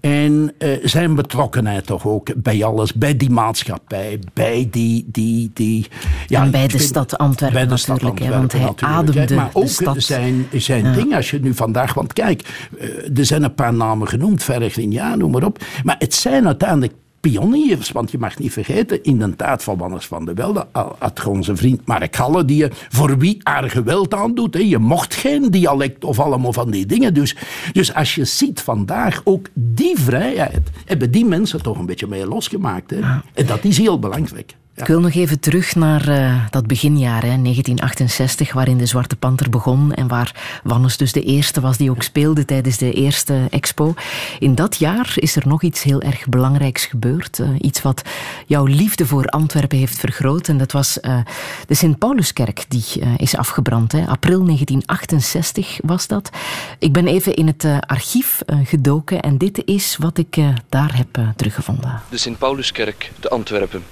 En uh, zijn betrokkenheid toch ook bij alles, bij die maatschappij, bij die... die, die ja, en bij de stad Antwerpen bij de stad natuurlijk, Antwerpen, want hij ademde Maar ook stad. zijn, zijn ja. ding, als je nu vandaag... Want kijk, uh, er zijn een paar namen genoemd, Vergrin, ja, noem maar op. Maar het zijn uiteindelijk pioniers. Want je mag niet vergeten, in de tijd van Wanners van de Welde had onze vriend Mark Halle, die voor wie haar geweld aandoet. Hè. Je mocht geen dialect of allemaal van die dingen. Dus, dus als je ziet vandaag ook die vrijheid, hebben die mensen toch een beetje mee losgemaakt. Hè. En dat is heel belangrijk. Ik wil nog even terug naar uh, dat beginjaar, hè, 1968, waarin de Zwarte Panter begon en waar Wannes dus de eerste was die ook speelde tijdens de eerste expo. In dat jaar is er nog iets heel erg belangrijks gebeurd. Uh, iets wat jouw liefde voor Antwerpen heeft vergroot. En dat was uh, de Sint-Pauluskerk, die is afgebrand. Hè. April 1968 was dat. Ik ben even in het archief gedoken en dit is wat ik daar heb teruggevonden. De Sint-Pauluskerk, de Antwerpen.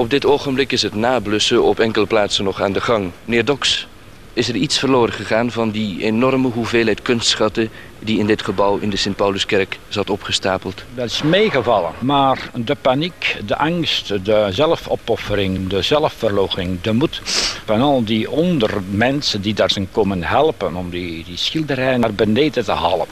Op dit ogenblik is het nablussen op enkele plaatsen nog aan de gang. Meneer Doks, is er iets verloren gegaan van die enorme hoeveelheid kunstschatten die in dit gebouw in de Sint-Pauluskerk zat opgestapeld? Dat is meegevallen, maar de paniek, de angst, de zelfopoffering, de zelfverloochening, de moed van al die ondermensen die daar zijn komen helpen om die, die schilderij naar beneden te halen.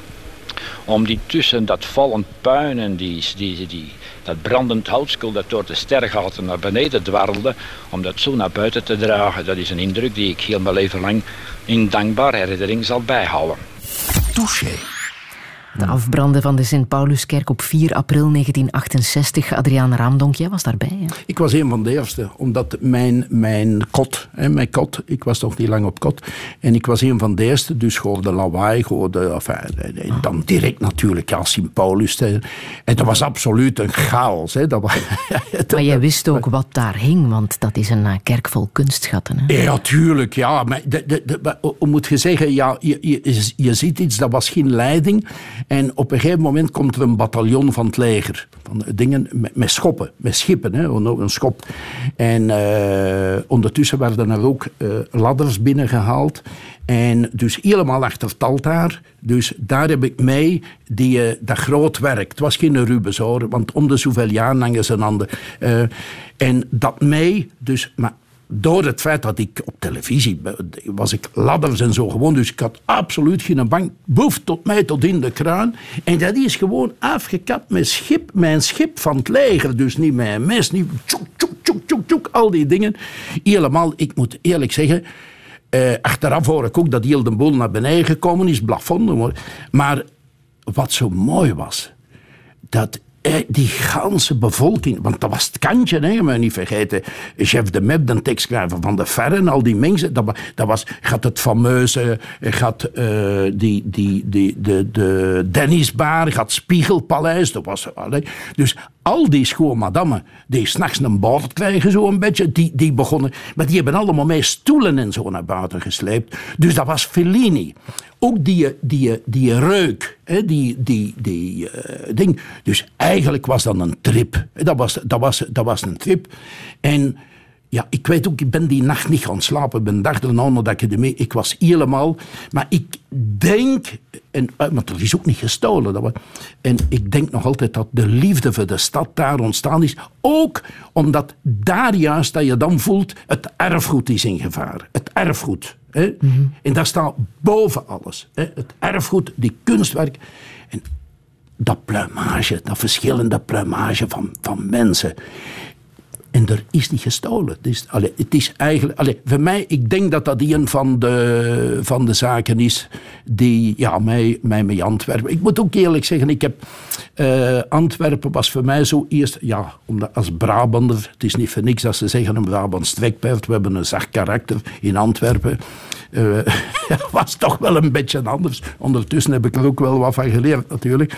Om die tussen dat vallend puin en die, die, die, dat brandend houtskool dat door de stergaten naar beneden dwarrelde, om dat zo naar buiten te dragen, dat is een indruk die ik heel mijn leven lang in dankbare herinnering zal bijhouden. Touché. De afbranden van de Sint-Pauluskerk op 4 april 1968. Adriaan Raamdonk, jij was daarbij. Hè? Ik was een van de eerste, omdat mijn, mijn kot, hè, mijn kot, ik was toch niet lang op kot, en ik was een van de eerste, dus gewoon de lawaai, gewoon de, enfin, en dan direct natuurlijk, ja, Sint-Paulus. En dat was absoluut een chaos. Hè. Dat was, <laughs> maar jij wist ook wat daar hing, want dat is een uh, kerk vol kunstschatten. Hè? Ja, tuurlijk, ja. Maar de, de, moet je zeggen, ja, je, je, je ziet iets, dat was geen leiding. En op een gegeven moment komt er een bataljon van het leger. Van dingen met, schoppen, met schippen, hè, een schop. En uh, ondertussen werden er ook uh, ladders binnengehaald. En dus helemaal achter het altaar. Dus daar heb ik mee die, uh, dat groot werk. Het was geen Rubens hoor, want om de zoveel jaar hangen ze aan de... en dat mee, dus... Maar door het feit dat ik op televisie was ik ladders en zo gewoon. Dus ik had absoluut geen bank. Boef tot mij tot in de kruin. En dat is gewoon afgekapt met schip, mijn schip van het leger. Dus niet een mes, niet tjoek, tjoek, tjoek, tjoek, tjoek, al die dingen. Helemaal, ik moet eerlijk zeggen... Eh, achteraf hoor ik ook dat heel boel naar beneden gekomen is, plafond. Maar wat zo mooi was, dat die ganse bevolking, want dat was het kantje, hè, je niet vergeten. Chef de Mep, de tekstschrijver van de Ferren, al die mensen, dat, dat was, gaat het fameuze, gaat uh, die, die, die, de, de Dennisbar, gaat Spiegelpaleis, dat was, dus al die schoonmadammen die s'nachts een bord krijgen, zo een beetje, die, die begonnen. Maar die hebben allemaal mee stoelen en zo naar buiten gesleept. Dus dat was Fellini. Ook die, die, die reuk, hè, die, die, die uh, ding. Dus eigenlijk was dat een trip. Dat was, dat was, dat was een trip. En ja, ik weet ook, ik ben die nacht niet gaan slapen. Ik ben dag erna naar de academie. Ik was helemaal... Maar ik denk... En, maar eh, er is ook niet gestolen. Dat en ik denk nog altijd dat de liefde voor de stad daar ontstaan is. Ook omdat daar juist dat je dan voelt... Het erfgoed is in gevaar. Het erfgoed. Hè? Mm En dat staat boven alles. Hè? Het erfgoed, die kunstwerk. En dat pluimage, dat verschillende pluimage van, van mensen. En er is niet gestolen. Het is, het is eigenlijk, voor mij, ik denk dat dat een van de, van de zaken is die ja, mij, mij Antwerpen. Ik moet ook eerlijk zeggen, ik heb, uh, Antwerpen was voor mij zo eerst, ja, als Brabander, het is niet voor niks dat ze zeggen een Brabants trekpaard, we hebben een zacht karakter in Antwerpen. <laughs> uh, was toch wel een beetje anders. Ondertussen heb ik er ook wel wat van geleerd natuurlijk.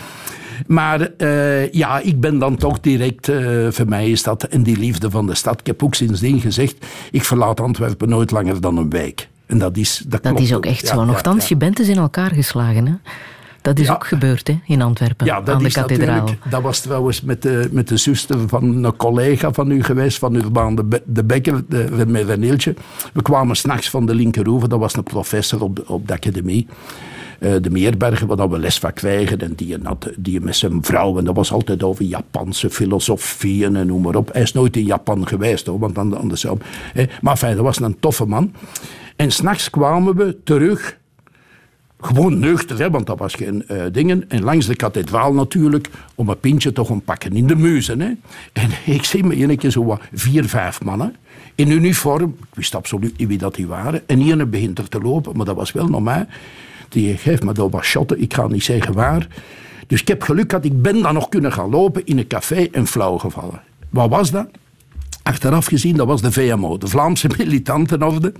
Maar uh, ja, ik ben dan toch direct, uh, voor mij is dat, en die liefde van de stad. Ik heb ook sindsdien gezegd, ik verlaat Antwerpen nooit langer dan een week. En dat is, dat, dat is ook echt zo. Nochtans, ja, je bent dus in elkaar geslagen, hè? Dat is ook gebeurd hè, in Antwerpen, ja, dat aan de kathedraal. Dat was trouwens met de, met de zuster van een collega van u geweest, van Urbaan de, Be de Bekker, de, met Reneeltje. We kwamen s'nachts van de Linkerhoeve, dat was een professor op de, op de academie. Uh, de Meerbergen, waar we les van krijgen. En die, had, die met zijn vrouw, en dat was altijd over Japanse filosofieën en noem maar op. Hij is nooit in Japan geweest, hoor, want anders zou... Eh, maar fijn, dat was een toffe man. En s'nachts kwamen we terug gewoon nuchter, hè, want dat was geen uh, dingen. En langs de kathedraal natuurlijk, om een pintje te gaan pakken in de muzen. Hè. En <laughs> ik zie me een keer zo wat vier, vijf mannen in uniform. Ik wist absoluut niet wie dat die waren. En hier begint er te lopen, maar dat was wel mij. Die geeft me wat shotten, ik ga niet zeggen waar. Dus ik heb geluk dat ik ben dan nog kunnen gaan lopen in een café en flauw gevallen. Wat was dat? Achteraf gezien, dat was de VMO, de Vlaamse <laughs> Militantenorde.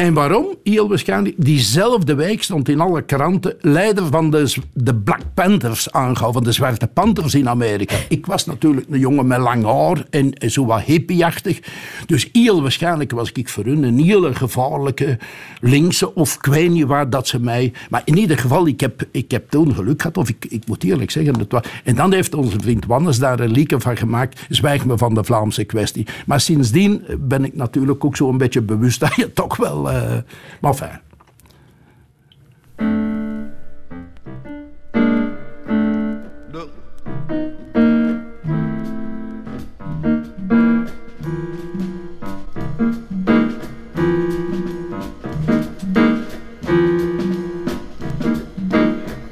En waarom? Heel waarschijnlijk, diezelfde week stond in alle kranten leider van de, de Black Panthers aangehouden, van de Zwarte Panthers in Amerika. Ik was natuurlijk een jongen met lang haar en, zo wat hippieachtig. Dus heel waarschijnlijk was ik voor hun een hele gevaarlijke linkse of niet waar dat ze mij... Maar in ieder geval, ik heb, ik heb toen geluk gehad, of ik, ik moet eerlijk zeggen, het was, en dan heeft onze vriend Wannes daar een lieke van gemaakt, zwijg me van de Vlaamse kwestie. Maar sindsdien ben ik natuurlijk ook zo een beetje bewust dat je toch wel euh, mais enfin.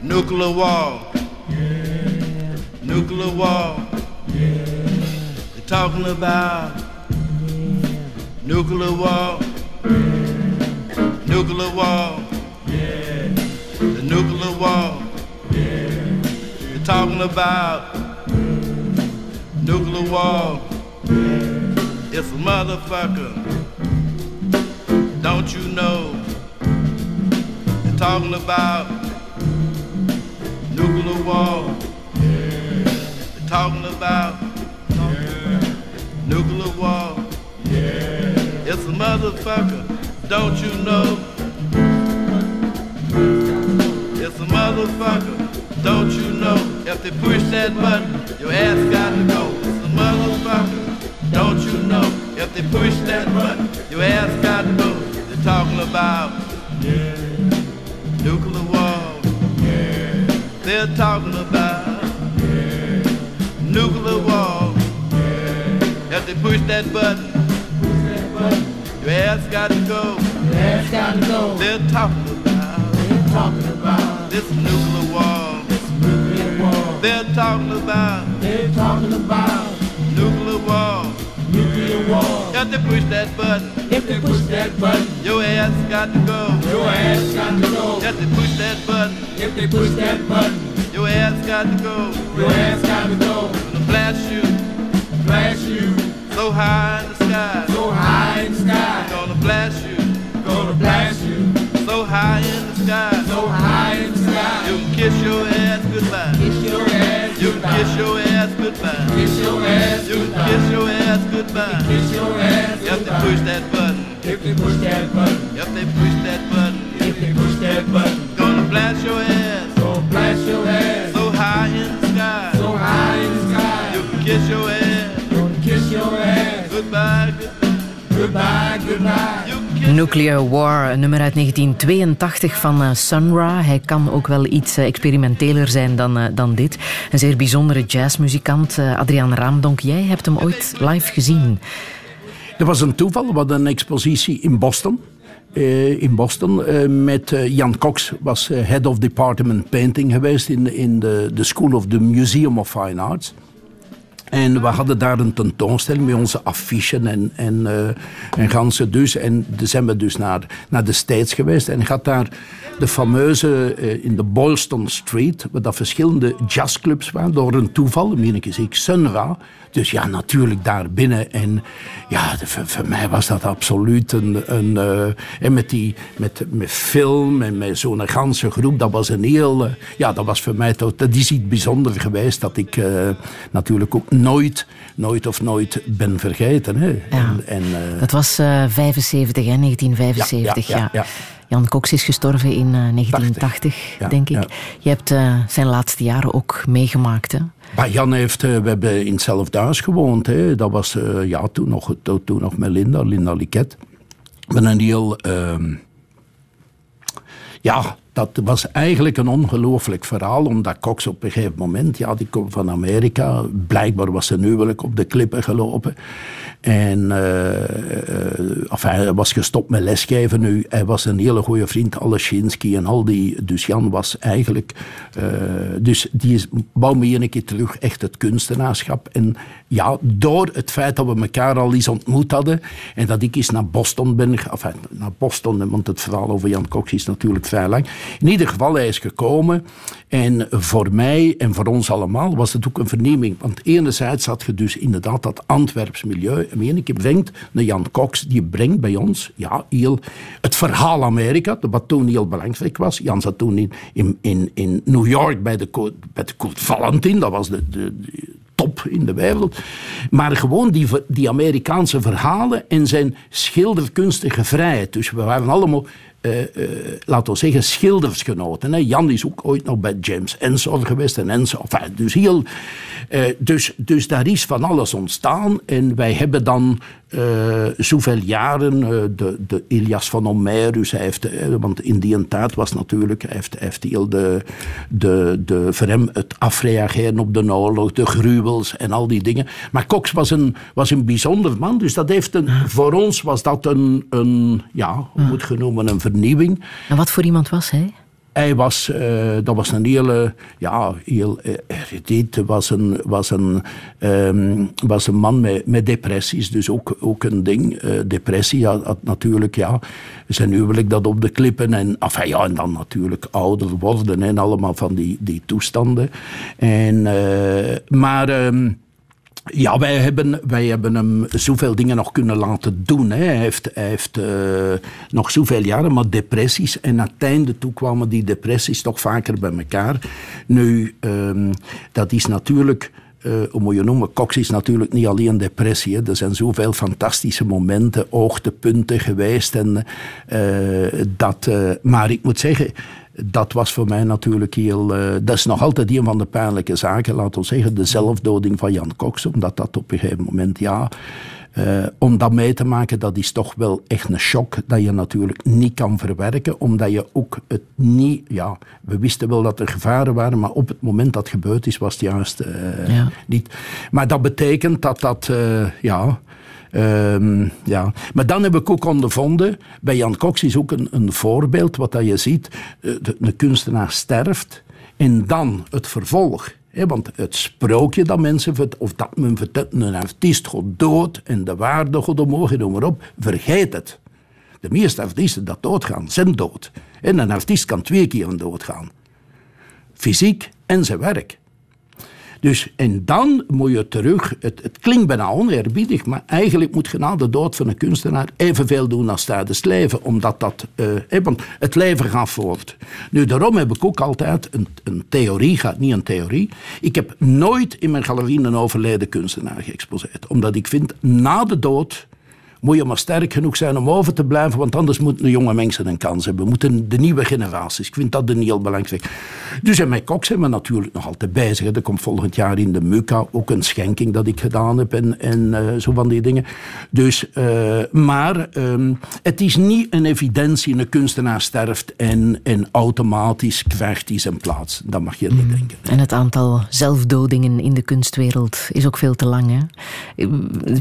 Nuclear war. Yeah. Nuclear war. Yeah. They're talking about yeah. nuclear war. Nuclear war. Yeah. The nuclear war. Yeah. They're talking about nuclear war. Yeah. It's a motherfucker. Don't you know? They're talking about nuclear war. Yeah. They're talking about nuclear war. Yeah. It's a motherfucker. Don't you know? It's a motherfucker. Don't you know? If they push that button, your ass got to go. It's a motherfucker. Don't you know? If they push that button, your ass got to go. They're talking about yeah. nuclear war. Yeah. They're talking about yeah. nuclear war. If they push that button, push that button ass got to go. Ass got to go. They're talking about. They're talking about this nuclear war. This nuclear war. They're talking about. They're talking about nuclear war. Nuclear war. Got to push that button. If they push that button, your ass got to go. Your ass got to go. Got to push that button. If they push that button, your ass got to go. Your ass got to go. Gonna blast you. Blast you. So high in the sky. So high in the sky. Gonna blast you. Gonna blast you. So high in the sky. So high in the sky. You can kiss your ass goodbye. Kiss your ass You can kiss your ass goodbye. Kiss your ass You can kiss your ass goodbye. Kiss your ass You have to push that button. If they push that button. If they push that button. If they push that button. Gonna blast your ass. Gonna blast your ass. So high in the sky. So high in the sky. You can kiss your ass. Goodbye, goodbye. Goodbye, goodbye. Nuclear War, een nummer uit 1982 van uh, Sun Ra. Hij kan ook wel iets uh, experimenteler zijn dan, uh, dan dit. Een zeer bijzondere jazzmuzikant. Adriaan Raamdonk, jij hebt hem ooit live gezien. Er was een toeval. We hadden een expositie in Boston. in Boston met Jan Cox was head of department painting geweest in, in de, de School of the Museum of Fine Arts. En we hadden daar een tentoonstelling met onze affichen en, en, uh, en ganse dus. En dan zijn we dus naar, naar de States geweest. En had daar de fameuze uh, in de Boylston Street, waar dat verschillende jazzclubs waren, door een toeval, meen ik eens ik, Sun Ra. Dus ja, natuurlijk daar binnen. En ja, voor, mij was dat absoluut een... een uh, en met, die, met, met film en met zo'n ganse groep, dat was een heel... Ja, dat was voor mij. Dat is iets bijzonders geweest dat ik natuurlijk ook nooit, nooit of nooit ben vergeten. Hè. Ja. En, en, dat was 75, hè, 1975, ja. ja, ja. Jan Cox is gestorven in 1980, denk ik. Je hebt zijn laatste jaren ook meegemaakt, hè? Maar Jan heeft, we hebben in hetzelfde huis gewoond. Hè. Dat was uh, ja, toen, nog, toen nog met Linda, Linda Liket. Met een heel... Uh, ja, dat was eigenlijk een ongelooflijk verhaal, omdat Cox op een gegeven moment, ja, die komt van Amerika, blijkbaar was zijn huwelijk op de klippen gelopen. En uh, hij was gestopt met lesgeven nu. Hij was een hele goede vriend, Aleshinsky en al die. Dus Jan was eigenlijk. Uh, dus die is, wou me een keer terug echt het kunstenaarschap. En ja, door het feit dat we elkaar al eens ontmoet hadden. En dat ik eens naar Boston ben. Enfin, naar Boston, want het verhaal over Jan Cox is natuurlijk vrij lang. In ieder geval, hij is gekomen. En voor mij en voor ons allemaal was het ook een verneming. Want enerzijds had je dus inderdaad dat Antwerps milieu. Amerika brengt, een Jan Cox, die brengt bij ons ja, heel het verhaal Amerika, wat toen heel belangrijk was. Jan zat toen in, in, in, New York bij de, bij de Valentin, dat was de, de, de top in de wereld. Maar gewoon die, die Amerikaanse verhalen en zijn schilderkunstige vrijheid. Dus we waren allemaal uh, uh, laten we zeggen, schildersgenoten. Hè. Jan is ook ooit nog bij James Ensor geweest. En Ensor, dus, heel, uh, dus, dus daar is van alles ontstaan. En wij hebben dan zoveel jaren de, de Ilias van Homerus. Hij heeft, want in die tijd was natuurlijk, hij heeft, heeft heel de, de, de, voor hem het afreageren op de oorlog, de gruwels en al die dingen. Maar Cox was een, was een bijzonder man. Dus dat heeft een, voor ons was dat een, een ja, hoe moet een vernieuwing. En wat voor iemand was hij? Hij was, uh, dat was een hele, ja, heel erudit, was een, was een, um, was een man met, depressies, dus ook, ook een ding. Uh, depressie had, natuurlijk, ja, zijn huwelijk dat op de klippen en, enfin, ja, en dan natuurlijk ouder worden en allemaal van die, die toestanden. En, maar... Um, ja, wij hebben, wij hebben hem zoveel dingen nog kunnen laten doen. Hè. Hij heeft, heeft uh, nog zoveel jaren, maar depressies. En aan het einde toe kwamen die depressies toch vaker bij elkaar. Nu, um, dat is natuurlijk... Uh, hoe moet je noemen? Cox is natuurlijk niet alleen depressie. Er zijn zoveel fantastische momenten, hoogtepunten geweest. En, uh, dat, maar ik moet zeggen, dat was voor mij natuurlijk heel... Uh, dat is nog altijd een van de pijnlijke zaken, laten we zeggen. De zelfdoding van Jan Cox, omdat dat op een gegeven moment, ja... Uh, om dat mee te maken, dat is toch wel echt een shock dat je natuurlijk niet kan verwerken, omdat je ook het niet, ja, we wisten wel dat er gevaren waren, maar op het moment dat het gebeurd is, was het juist uh, ja. niet. Maar dat betekent dat dat, uh, ja, Um, ja. Maar dan heb ik ook ondervonden, bij Jan Cox is ook een, een voorbeeld, wat dat je ziet, de, de kunstenaar sterft en dan het vervolg. Want het sprookje dat mensen, of dat men vertelt, een artiest gaat dood en de waarde gaat omhoog en maar op, vergeet het. De meeste artiesten dat doodgaan, zijn dood. En een artiest kan twee keer doodgaan. Fysiek en zijn werk. Dus, en dan moet je terug, het, het klinkt bijna oneerbiedig, maar eigenlijk moet je na de dood van een kunstenaar evenveel doen als tijdens het leven, omdat dat, uh, want het leven gaat voort. Nu, daarom heb ik ook altijd een, een theorie, gaat niet een theorie. Ik heb nooit in mijn galerie een overleden kunstenaar geëxposeerd, omdat ik vind, na de dood moet je maar sterk genoeg zijn om over te blijven, want anders moeten de jonge mensen een kans hebben. We moeten de nieuwe generaties. Ik vind dat een heel belangrijk. Dus in mijn kok zijn we natuurlijk nog altijd bezig. Er komt volgend jaar in de Muka ook een schenking dat ik gedaan heb en, en uh, zo van die dingen. Dus, uh, maar um, het is niet een evidentie, een kunstenaar sterft en, en automatisch krijgt hij zijn plaats. Dat mag je niet mm. denken. En het aantal zelfdodingen in de kunstwereld is ook veel te lang. Hè?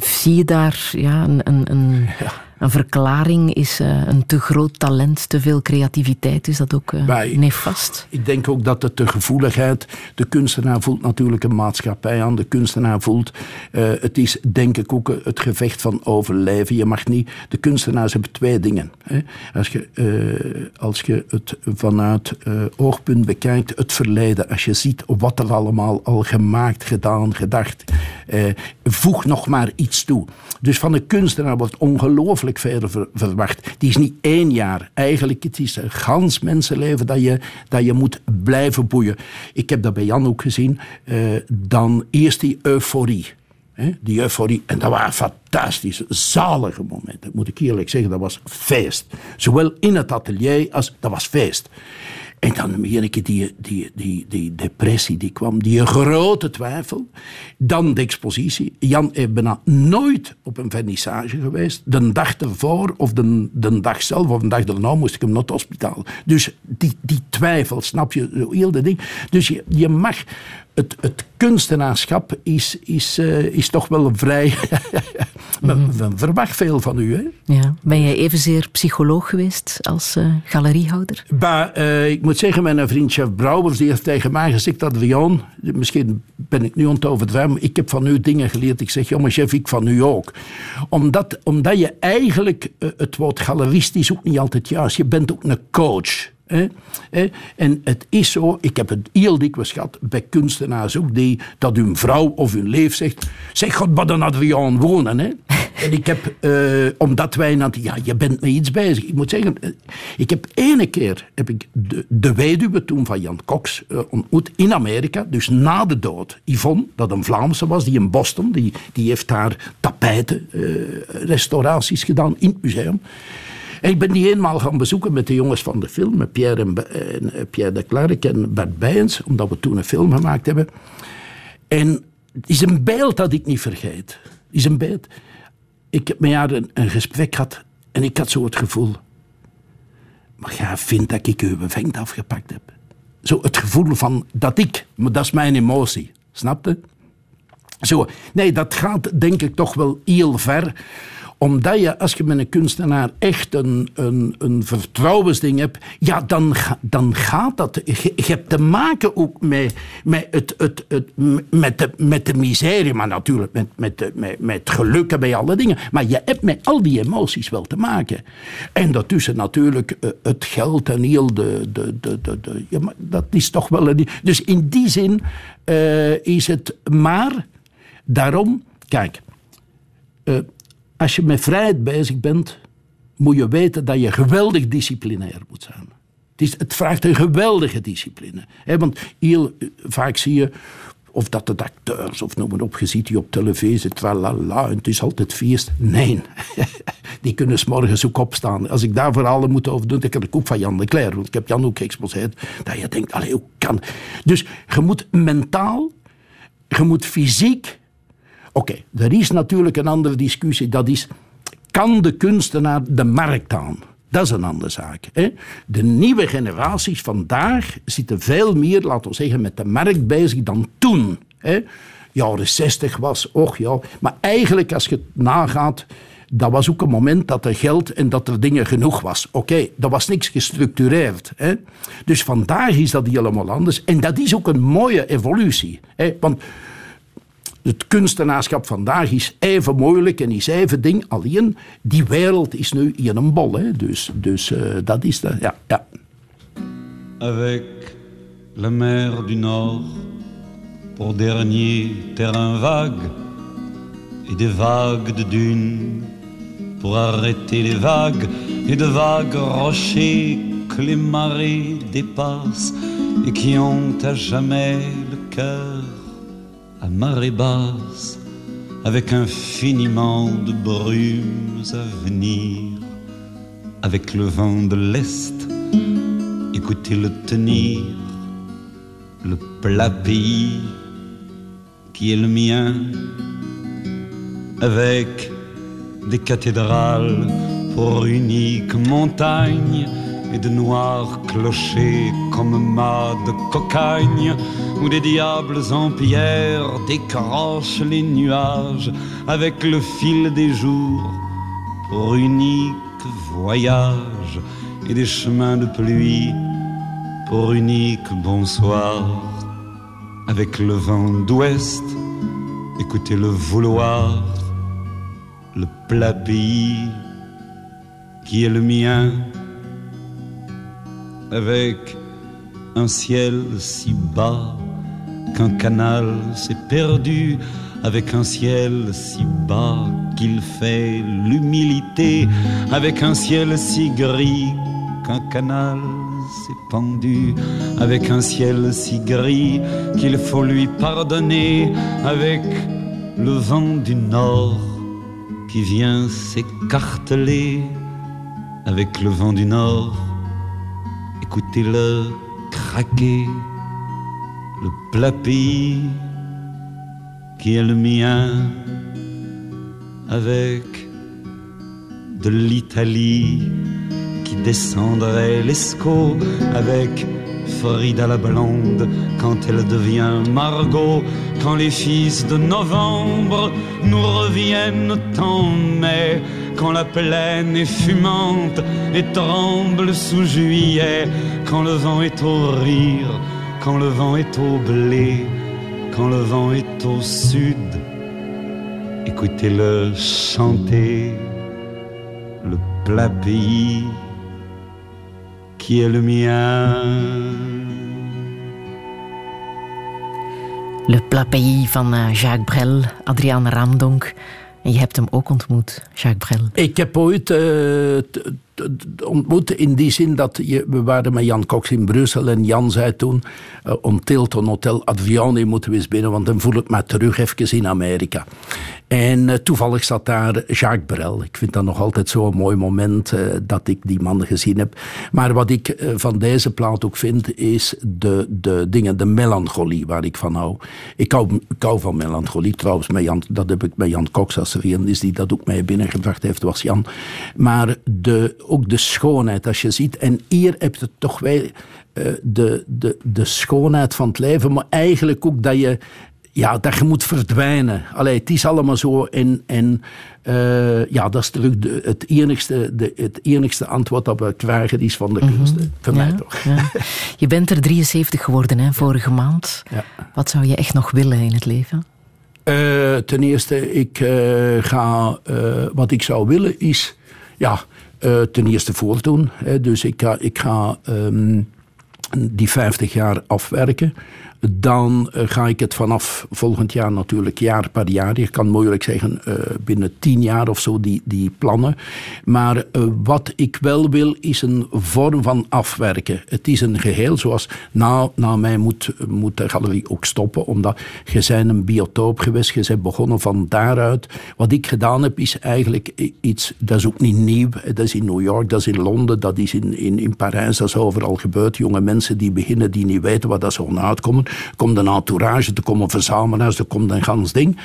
Zie je daar ja, een, een, een, ja. Een verklaring? Is uh, een te groot talent, te veel creativiteit, is dat ook uh, nefast? Ik denk ook dat het de gevoeligheid, de kunstenaar voelt natuurlijk een maatschappij aan, de kunstenaar voelt, uh, het is denk ik ook het gevecht van overleven. Je mag niet, de kunstenaars hebben twee dingen. Hè. Als, je, als je het vanuit oogpunt bekijkt, het verleden, als je ziet wat er allemaal al gemaakt, gedaan, gedacht, voeg nog maar iets toe. Dus van een kunstenaar wordt ongelooflijk veel verwacht. Die is niet één jaar. Eigenlijk het is een gans mensenleven dat je, dat je moet blijven boeien. Ik heb dat bij Jan ook gezien. Uh, dan eerst die euforie. die euforie. En dat waren fantastische, zalige momenten. Moet ik eerlijk zeggen, dat was feest. Zowel in het atelier als dat was feest. En dan merk je die, die, die, die depressie die kwam, die grote twijfel. Dan de expositie. Jan is bijna nooit op een vernissage geweest. De dag ervoor, of de, dag zelf, of de dag daarna moest ik hem naar het hospitaal. Dus die, die twijfel, snap je, heel de ding. Dus je mag het, het kunstenaarschap is, is, uh, is toch wel vrij. <laughs> Men mm. verwacht veel van u. Hè? Ja. Ben jij evenzeer psycholoog geweest als uh, galeriehouder? Bah, uh, ik moet zeggen, mijn vriend chef Brouwers die heeft tegen mij gezegd dat Rion, misschien ben ik nu het overdrijven, ik heb van u dingen geleerd. Ik zeg, jongen chef, ik van u ook. Omdat, omdat je eigenlijk, het woord galeristisch ook niet altijd juist, je bent ook een coach. En het is zo, ik heb het heel dikwijls gehad bij kunstenaars ook, die, dat hun vrouw of hun leef zegt, zeg God, wat een Adriaan wonen. Hè? <laughs> En ik heb, uh, omdat wij, ja, je bent met iets bezig. Ik moet zeggen, eh, ik heb ene keer heb ik de, de weduwe toen van Jan Cox uh, ontmoet in Amerika, dus na de dood. Yvonne, dat een Vlaamse was, die in Boston, die, die heeft daar tapijten, uh, restauraties gedaan in het museum. Ik ben die eenmaal gaan bezoeken met de jongens van de film, met Pierre, en, eh, Pierre de Klerk en Bert Bijens, omdat we toen een film gemaakt hebben. En het is een beeld dat ik niet vergeet. Is een beeld. Ik heb met haar een, een gesprek gehad en ik had zo het gevoel. Maar jij vindt dat ik uw vengd afgepakt heb. Zo het gevoel van dat ik, maar dat is mijn emotie. Snapte? Zo, nee, dat gaat denk ik toch wel heel ver omdat je, als je met een kunstenaar echt een, een, een vertrouwensding hebt, ja, dan, dan gaat dat. Je, hebt te maken ook met, met, het, het, het, met, de, met de miserie, maar natuurlijk met, met, met, met geluk en bij alle dingen. Maar je hebt met al die emoties wel te maken. En daartussen natuurlijk eh, het geld en heel de. de, de, de, ja, maar dat is toch wel. Een, dus in die zin uh, is het maar. Daarom, kijk. Uh, als je met vrijheid bezig bent, moet je weten dat je geweldig disciplinair moet zijn. Het, het vraagt een geweldige discipline. want heel vaak zie je, of dat het acteurs of noem maar op, je ziet die op televisie, tralala, en het is altijd feest. Nee, <laughs> die kunnen s morgens ook opstaan. Als ik daar verhalen moet over doen, dan kan ik ook van Jan de Cler, want ik heb Jan ook geëxposeerd, dat je denkt, allee, hoe kan... Dus je moet mentaal, je moet fysiek Oké, er is natuurlijk een andere discussie. Dat is, kan de kunstenaar de markt aan? Dat is een andere zaak. Hè? De nieuwe generaties vandaag zitten veel meer, laten we zeggen, met de markt bezig dan toen. Hè? Jaren 60 was, och ja. Maar eigenlijk, als je het nagaat, dat was ook een moment dat er geld en dat er dingen genoeg was. Oké, dat was niks gestructureerd. Hè? Dus vandaag is dat helemaal anders. En dat is ook een mooie evolutie. Hè? Want het kunstenaarschap vandaag is even moeilijk en is even ding. Alleen, die wereld is nu in een bol. Dus, dus uh, dat is de, ja, ja. Avec la mer du Nord pour dernier terrain vague et des vagues de dunes pour arrêter les vagues et de vagues rochers que les marées dépassent et qui ont à jamais le cœur marée basse, avec infiniment de brumes à venir, avec le vent de l'Est, écoutez-le tenir, le plat pays qui est le mien, avec des cathédrales pour unique montagne et de noirs clochers comme mâts de cocagne, où des diables en pierre décrochent les nuages avec le fil des jours pour unique voyage et des chemins de pluie pour unique bonsoir. Avec le vent d'ouest, écoutez le vouloir, le plat pays qui est le mien, avec un ciel si bas qu'un canal s'est perdu, avec un ciel si bas qu'il fait l'humilité, avec un ciel si gris qu'un canal s'est pendu, avec un ciel si gris qu'il faut lui pardonner, avec le vent du nord qui vient s'écarteler, avec le vent du nord, écoutez-le craquer, le plat qui est le mien, avec de l'Italie qui descendrait l'Escaut avec Frida la blonde quand elle devient Margot, quand les fils de novembre nous reviennent en mai, quand la plaine est fumante et tremble sous juillet, quand le vent est au rire, quand le vent est au blé, quand le vent est au sud, écoutez-le chanter, le plat pays qui est le mien. Le Plat Pays van uh, Jacques Brel, Adriaan Ramdonk. En je hebt hem ook ontmoet, Jacques Brel. Ik heb ooit uh, ontmoet in die zin dat je, we waren met Jan Cox in Brussel en Jan zei toen uh, om Tilton Hotel Adviani moeten we eens binnen, want dan voel ik me terug even in Amerika. En uh, toevallig zat daar Jacques Brel. Ik vind dat nog altijd zo'n mooi moment uh, dat ik die man gezien heb. Maar wat ik van deze plaat ook vind, is de, de dingen, de melancholie waar ik van hou. Ik hou, van melancholie trouwens. Met Jan, dat heb ik met Jan Cox als vriend is die dat ook mij binnengebracht heeft, was Jan. Maar de, ook de schoonheid, als je ziet. En hier heb je toch wel de, de, de schoonheid van het leven, maar eigenlijk ook dat je ja, dat je moet verdwijnen. Allee, het is allemaal zo. En, en uh, ja, dat is terug de, het, enigste, de, het enigste antwoord dat we krijgen is van de Mhm. kunsten. Mm -hmm. Voor ja, mij toch. Ja. <laughs> Je bent er 73 geworden, hè, vorige maand. Ja. Wat zou je echt nog willen in het leven? Uh, ten eerste, ik uh, ga... wat ik zou willen is... Ja, ten eerste voortdoen. Hè. Dus ik ga, ik ga um, die 50 jaar afwerken dan uh, ga ik het vanaf volgend jaar natuurlijk jaar per jaar. Je kan moeilijk zeggen uh, binnen tien jaar of zo die, die plannen. Maar uh, wat ik wel wil is een vorm van afwerken. Het is een geheel zoals na, na mij moet, moet de galerie ook stoppen. Omdat je bent een biotoop geweest. Je bent begonnen van daaruit. Wat ik gedaan heb is eigenlijk iets, dat is ook niet nieuw. Dat is in New York, dat is in Londen, dat is in, in, in Parijs. Dat is overal gebeurd. Jonge mensen die beginnen, die niet weten wat dat zo uitkomen komt een entourage, er komen verzamelaars, er komt een gans ding.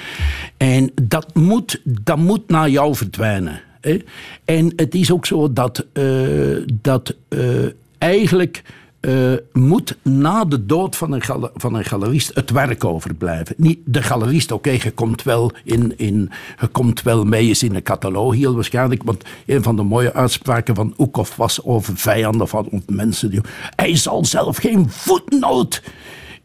En dat moet, dat moet naar jou verdwijnen. Hè? En het is ook zo dat, uh, dat uh, eigenlijk uh, moet na de dood van een, van een galerist het werk overblijven. Niet de galerist, oké, je komt wel in, in, je komt wel mee eens in een catalogus heel waarschijnlijk, want een van de mooie uitspraken van Oekhoff was over vijanden van mensen die, hij zal zelf geen voetnoot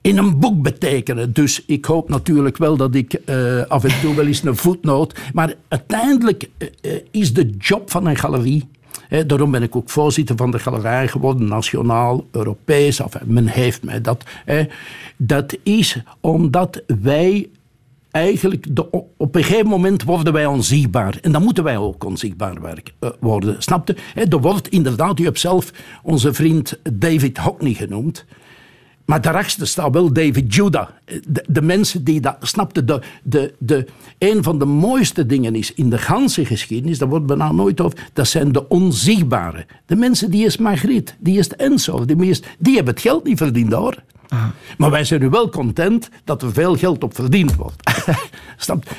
in een boek betekenen. Dus ik hoop natuurlijk wel dat ik uh, af en toe wel eens een voetnoot. Maar uiteindelijk uh, is de job van een galerie. Daarom ben ik ook voorzitter van de galerij geworden, nationaal, Europees. Enfin, men heeft mij dat. Dat is omdat wij eigenlijk de, op een gegeven moment worden wij onzichtbaar. En dan moeten wij ook onzichtbaar worden. Snapte? Er wordt inderdaad, u hebt zelf onze vriend David Hockney genoemd. Maar daarachter staat wel David Judah. De, mensen die dat snapten. De, de, de, een van de mooiste dingen is in de ganse geschiedenis, daar wordt bijna nooit over, dat zijn de onzichtbare. De mensen die is Margriet, die is Enzo, die, die hebben het geld niet verdiend hoor. Maar wij zijn nu wel content dat er veel geld op verdiend wordt. <laughs>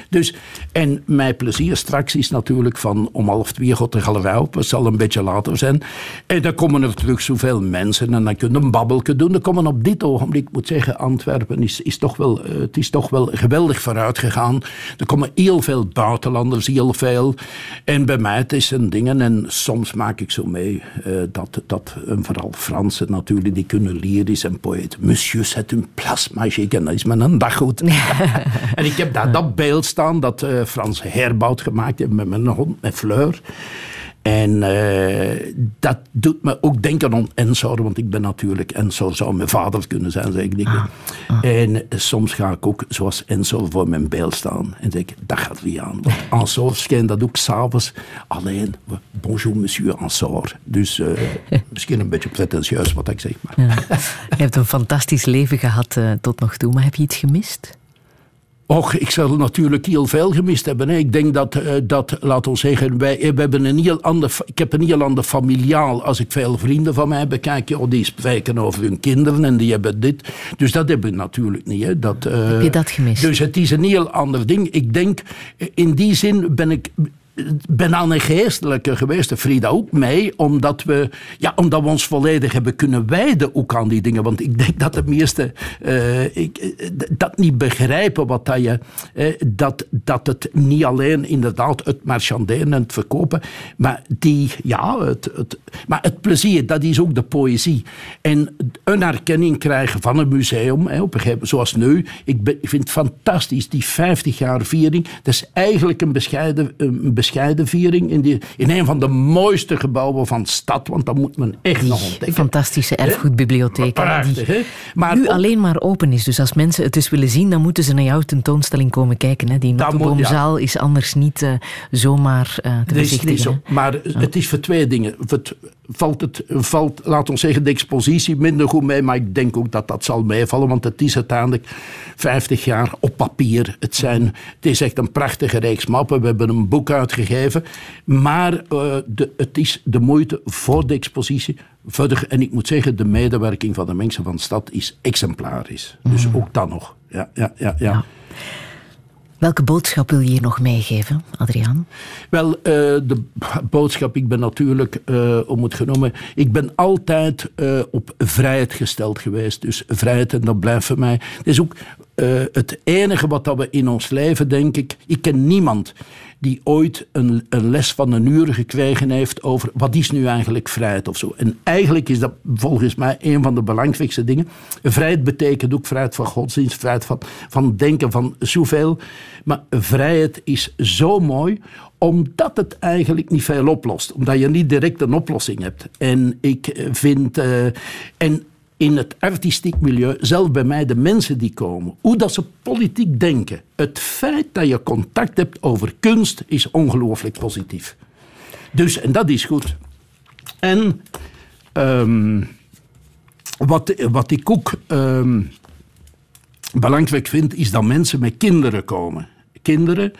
Dus, en mijn plezier straks is natuurlijk van om half twee gaat de galerij op. Het zal een beetje later zijn. En dan komen er terug zoveel mensen en dan kunnen een babbelke doen. Dan komen op dit ogenblik, ik moet zeggen, Antwerpen is, is toch wel, eh, het is toch wel geweldig vooruit gegaan. Er komen heel veel buitenlanders, heel veel. En bij mij het is een dingen en soms maak ik zo mee eh, dat, dat vooral Fransen natuurlijk, die kunnen lyrisch en poëet. Monsieur, c'est une place magique. En dat is met een dag goed. <laughs> en ik heb daar dat beeld staan dat uh, Frans Herbout gemaakt heeft met mijn hond, met Fleur. En uh, dat doet me ook denken aan Ensor, want ik ben natuurlijk Ensor, zou mijn vader kunnen zijn, zeg ik. Ah, ah. En soms ga ik ook, zoals Ensor, voor mijn beeld staan en denk dat gaat niet aan. Want <laughs> Ensor schijnt dat ook s'avonds alleen. Bonjour, monsieur Ensor. Dus uh, <laughs> misschien een beetje pretentieus wat ik zeg. Maar. Ja. Je hebt een fantastisch leven gehad uh, tot nog toe, maar heb je iets gemist? Och, ik zal natuurlijk heel veel gemist hebben. Hè. Ik denk dat, uh, dat laat ons zeggen, wij, we hebben een heel ander, ik heb een heel ander familiaal. Als ik veel vrienden van mij bekijk, oh, die spreken over hun kinderen en die hebben dit. Dus dat hebben we natuurlijk niet. Hè. Dat, uh, heb je dat gemist? Dus het is een heel ander ding. Ik denk, in die zin ben ik ben aan een geestelijke geweest, Frida ook mee, omdat we, ja, omdat we ons volledig hebben kunnen wijden ook aan die dingen. Want ik denk dat de meesten uh, ik, eh, dat niet begrijpen, wat dat je, uh, dat, dat het niet alleen inderdaad het marchanderen en het verkopen, maar die, ja, het, maar het plezier, dat is ook de poëzie. En een erkenning krijgen van een museum, hè, op een zoals nu, ik, vind het fantastisch, die 50 jaar viering, dat is eigenlijk een een bescheiden bescheiden viering in, die, in een van de mooiste gebouwen van de stad, want dat moet men echt nog ontdekken. Fantastische erfgoedbibliotheek. Prachtig, die Maar nu alleen maar open is. Dus als mensen het eens willen zien, dan moeten ze naar jouw tentoonstelling komen kijken. Hè. Die Notteboomzaal ja. is anders niet uh, zomaar uh, te bezichtigen. Maar het is voor twee dingen. Het, valt het, valt, laat ons zeggen, de expositie minder goed mee, maar ik denk ook dat dat zal meevallen, want het is uiteindelijk 50 jaar op papier. Het, zijn, het is echt een prachtige reeks mappen. We hebben een boek uitgegeven, maar uh, de, het is de moeite voor de expositie. Verder, en ik moet zeggen, de medewerking van de mensen van de stad is exemplarisch. Dus mm. ook dat nog. ja, ja. ja. ja. ja. Welke boodschap wil je hier nog meegeven, Adriaan? Wel, uh, de boodschap, ik ben natuurlijk, uh, om het genomen, ik ben altijd uh, op vrijheid gesteld geweest. Dus vrijheid, en dat blijft voor mij. Het is ook het enige wat dat we in ons leven, denk ik, ik ken niemand die ooit een, een, les van een uur gekregen heeft over wat is nu eigenlijk vrijheid of zo. En eigenlijk is dat volgens mij een van de belangrijkste dingen. Vrijheid betekent ook vrijheid van godsdienst, vrijheid van, van denken, van zoveel. Maar vrijheid is zo mooi omdat het eigenlijk niet veel oplost. Omdat je niet direct een oplossing hebt. En ik vind... Uh, en in het artistiek milieu, zelf bij mij, de mensen die komen, hoe dat ze politiek denken. Het feit dat je contact hebt over kunst is ongelooflijk positief. Dus, en dat is goed. En um, wat, wat ik ook um, belangrijk vind, is dat mensen met kinderen komen. Kinderen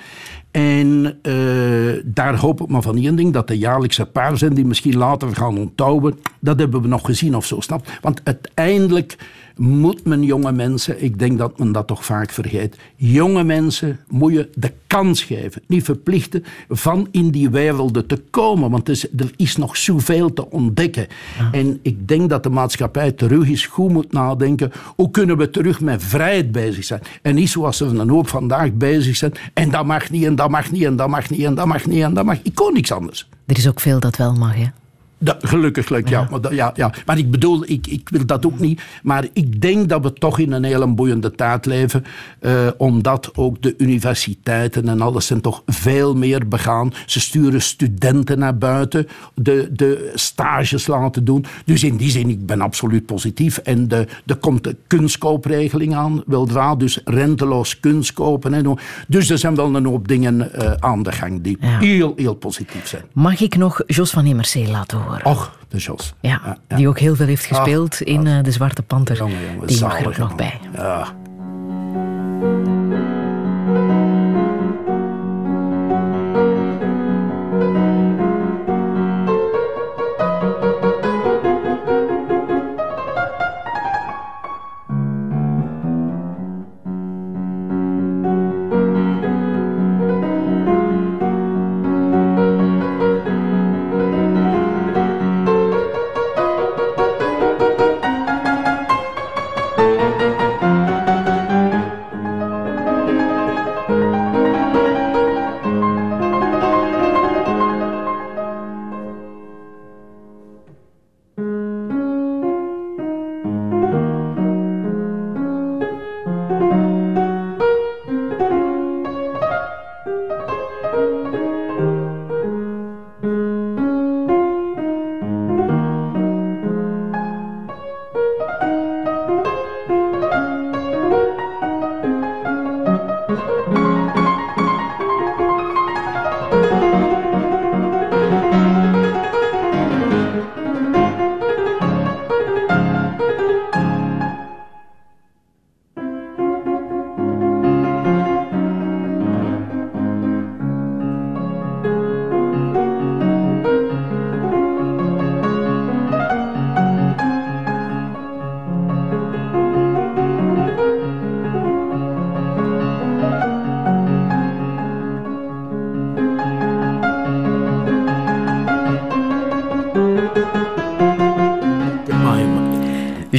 en uh, daar hoop ik maar van één ding, dat de jaarlijkse paar zijn die misschien later gaan onttouwen. Dat hebben we nog gezien of zo, snap? Want uiteindelijk moet men jonge mensen, ik denk dat men dat toch vaak vergeet, jonge mensen moet je de kans geven, niet verplichten van in die werelden te komen, want er is, er is nog zoveel te ontdekken. En ik denk dat de maatschappij terug eens goed moet nadenken, hoe kunnen we terug met vrijheid bezig zijn? En niet zoals we een hoop vandaag bezig zijn, en dat mag niet, en dat mag niet, en dat mag niet, en dat mag niet, en dat mag. Ik kon niks anders. Er is ook veel dat wel mag, hè? Dat, gelukkig, ja. Ja. Maar, ja, ja. maar ik bedoel, ik, ik wil dat ook niet. Maar ik denk dat we toch in een hele boeiende tijd leven. Uh, omdat ook de universiteiten en alles zijn toch veel meer begaan. Ze sturen studenten naar buiten. De, de stages laten doen. Dus in die zin, ik ben absoluut positief. En de, er komt de kunstkoopregeling aan, weldra. Dus renteloos kunstkopen. En dus er zijn wel een hoop dingen uh, aan de gang die ja. heel, heel positief zijn. Mag ik nog Jos van Immersee laten horen? Horen. Och, de Jos. Ja, die ook heel veel heeft gespeeld Ach, in uh, De Zwarte Panter. Jongen, jongen, die mag er ook nog bij. Ja.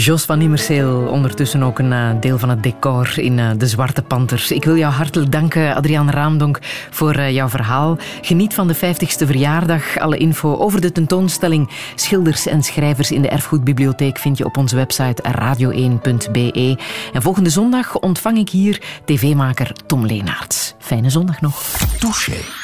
Jos van Immerseel, ondertussen ook een uh, deel van het decor in uh, De Zwarte Panters. Ik wil jou hartelijk danken, Adriaan Raamdonk, voor uh, jouw verhaal. Geniet van de 50ste verjaardag. Alle info over de tentoonstelling Schilders en Schrijvers in de Erfgoedbibliotheek vind je op onze website radio1.be. En volgende zondag ontvang ik hier tv-maker Tom Leenaerts. Fijne zondag nog. Touché.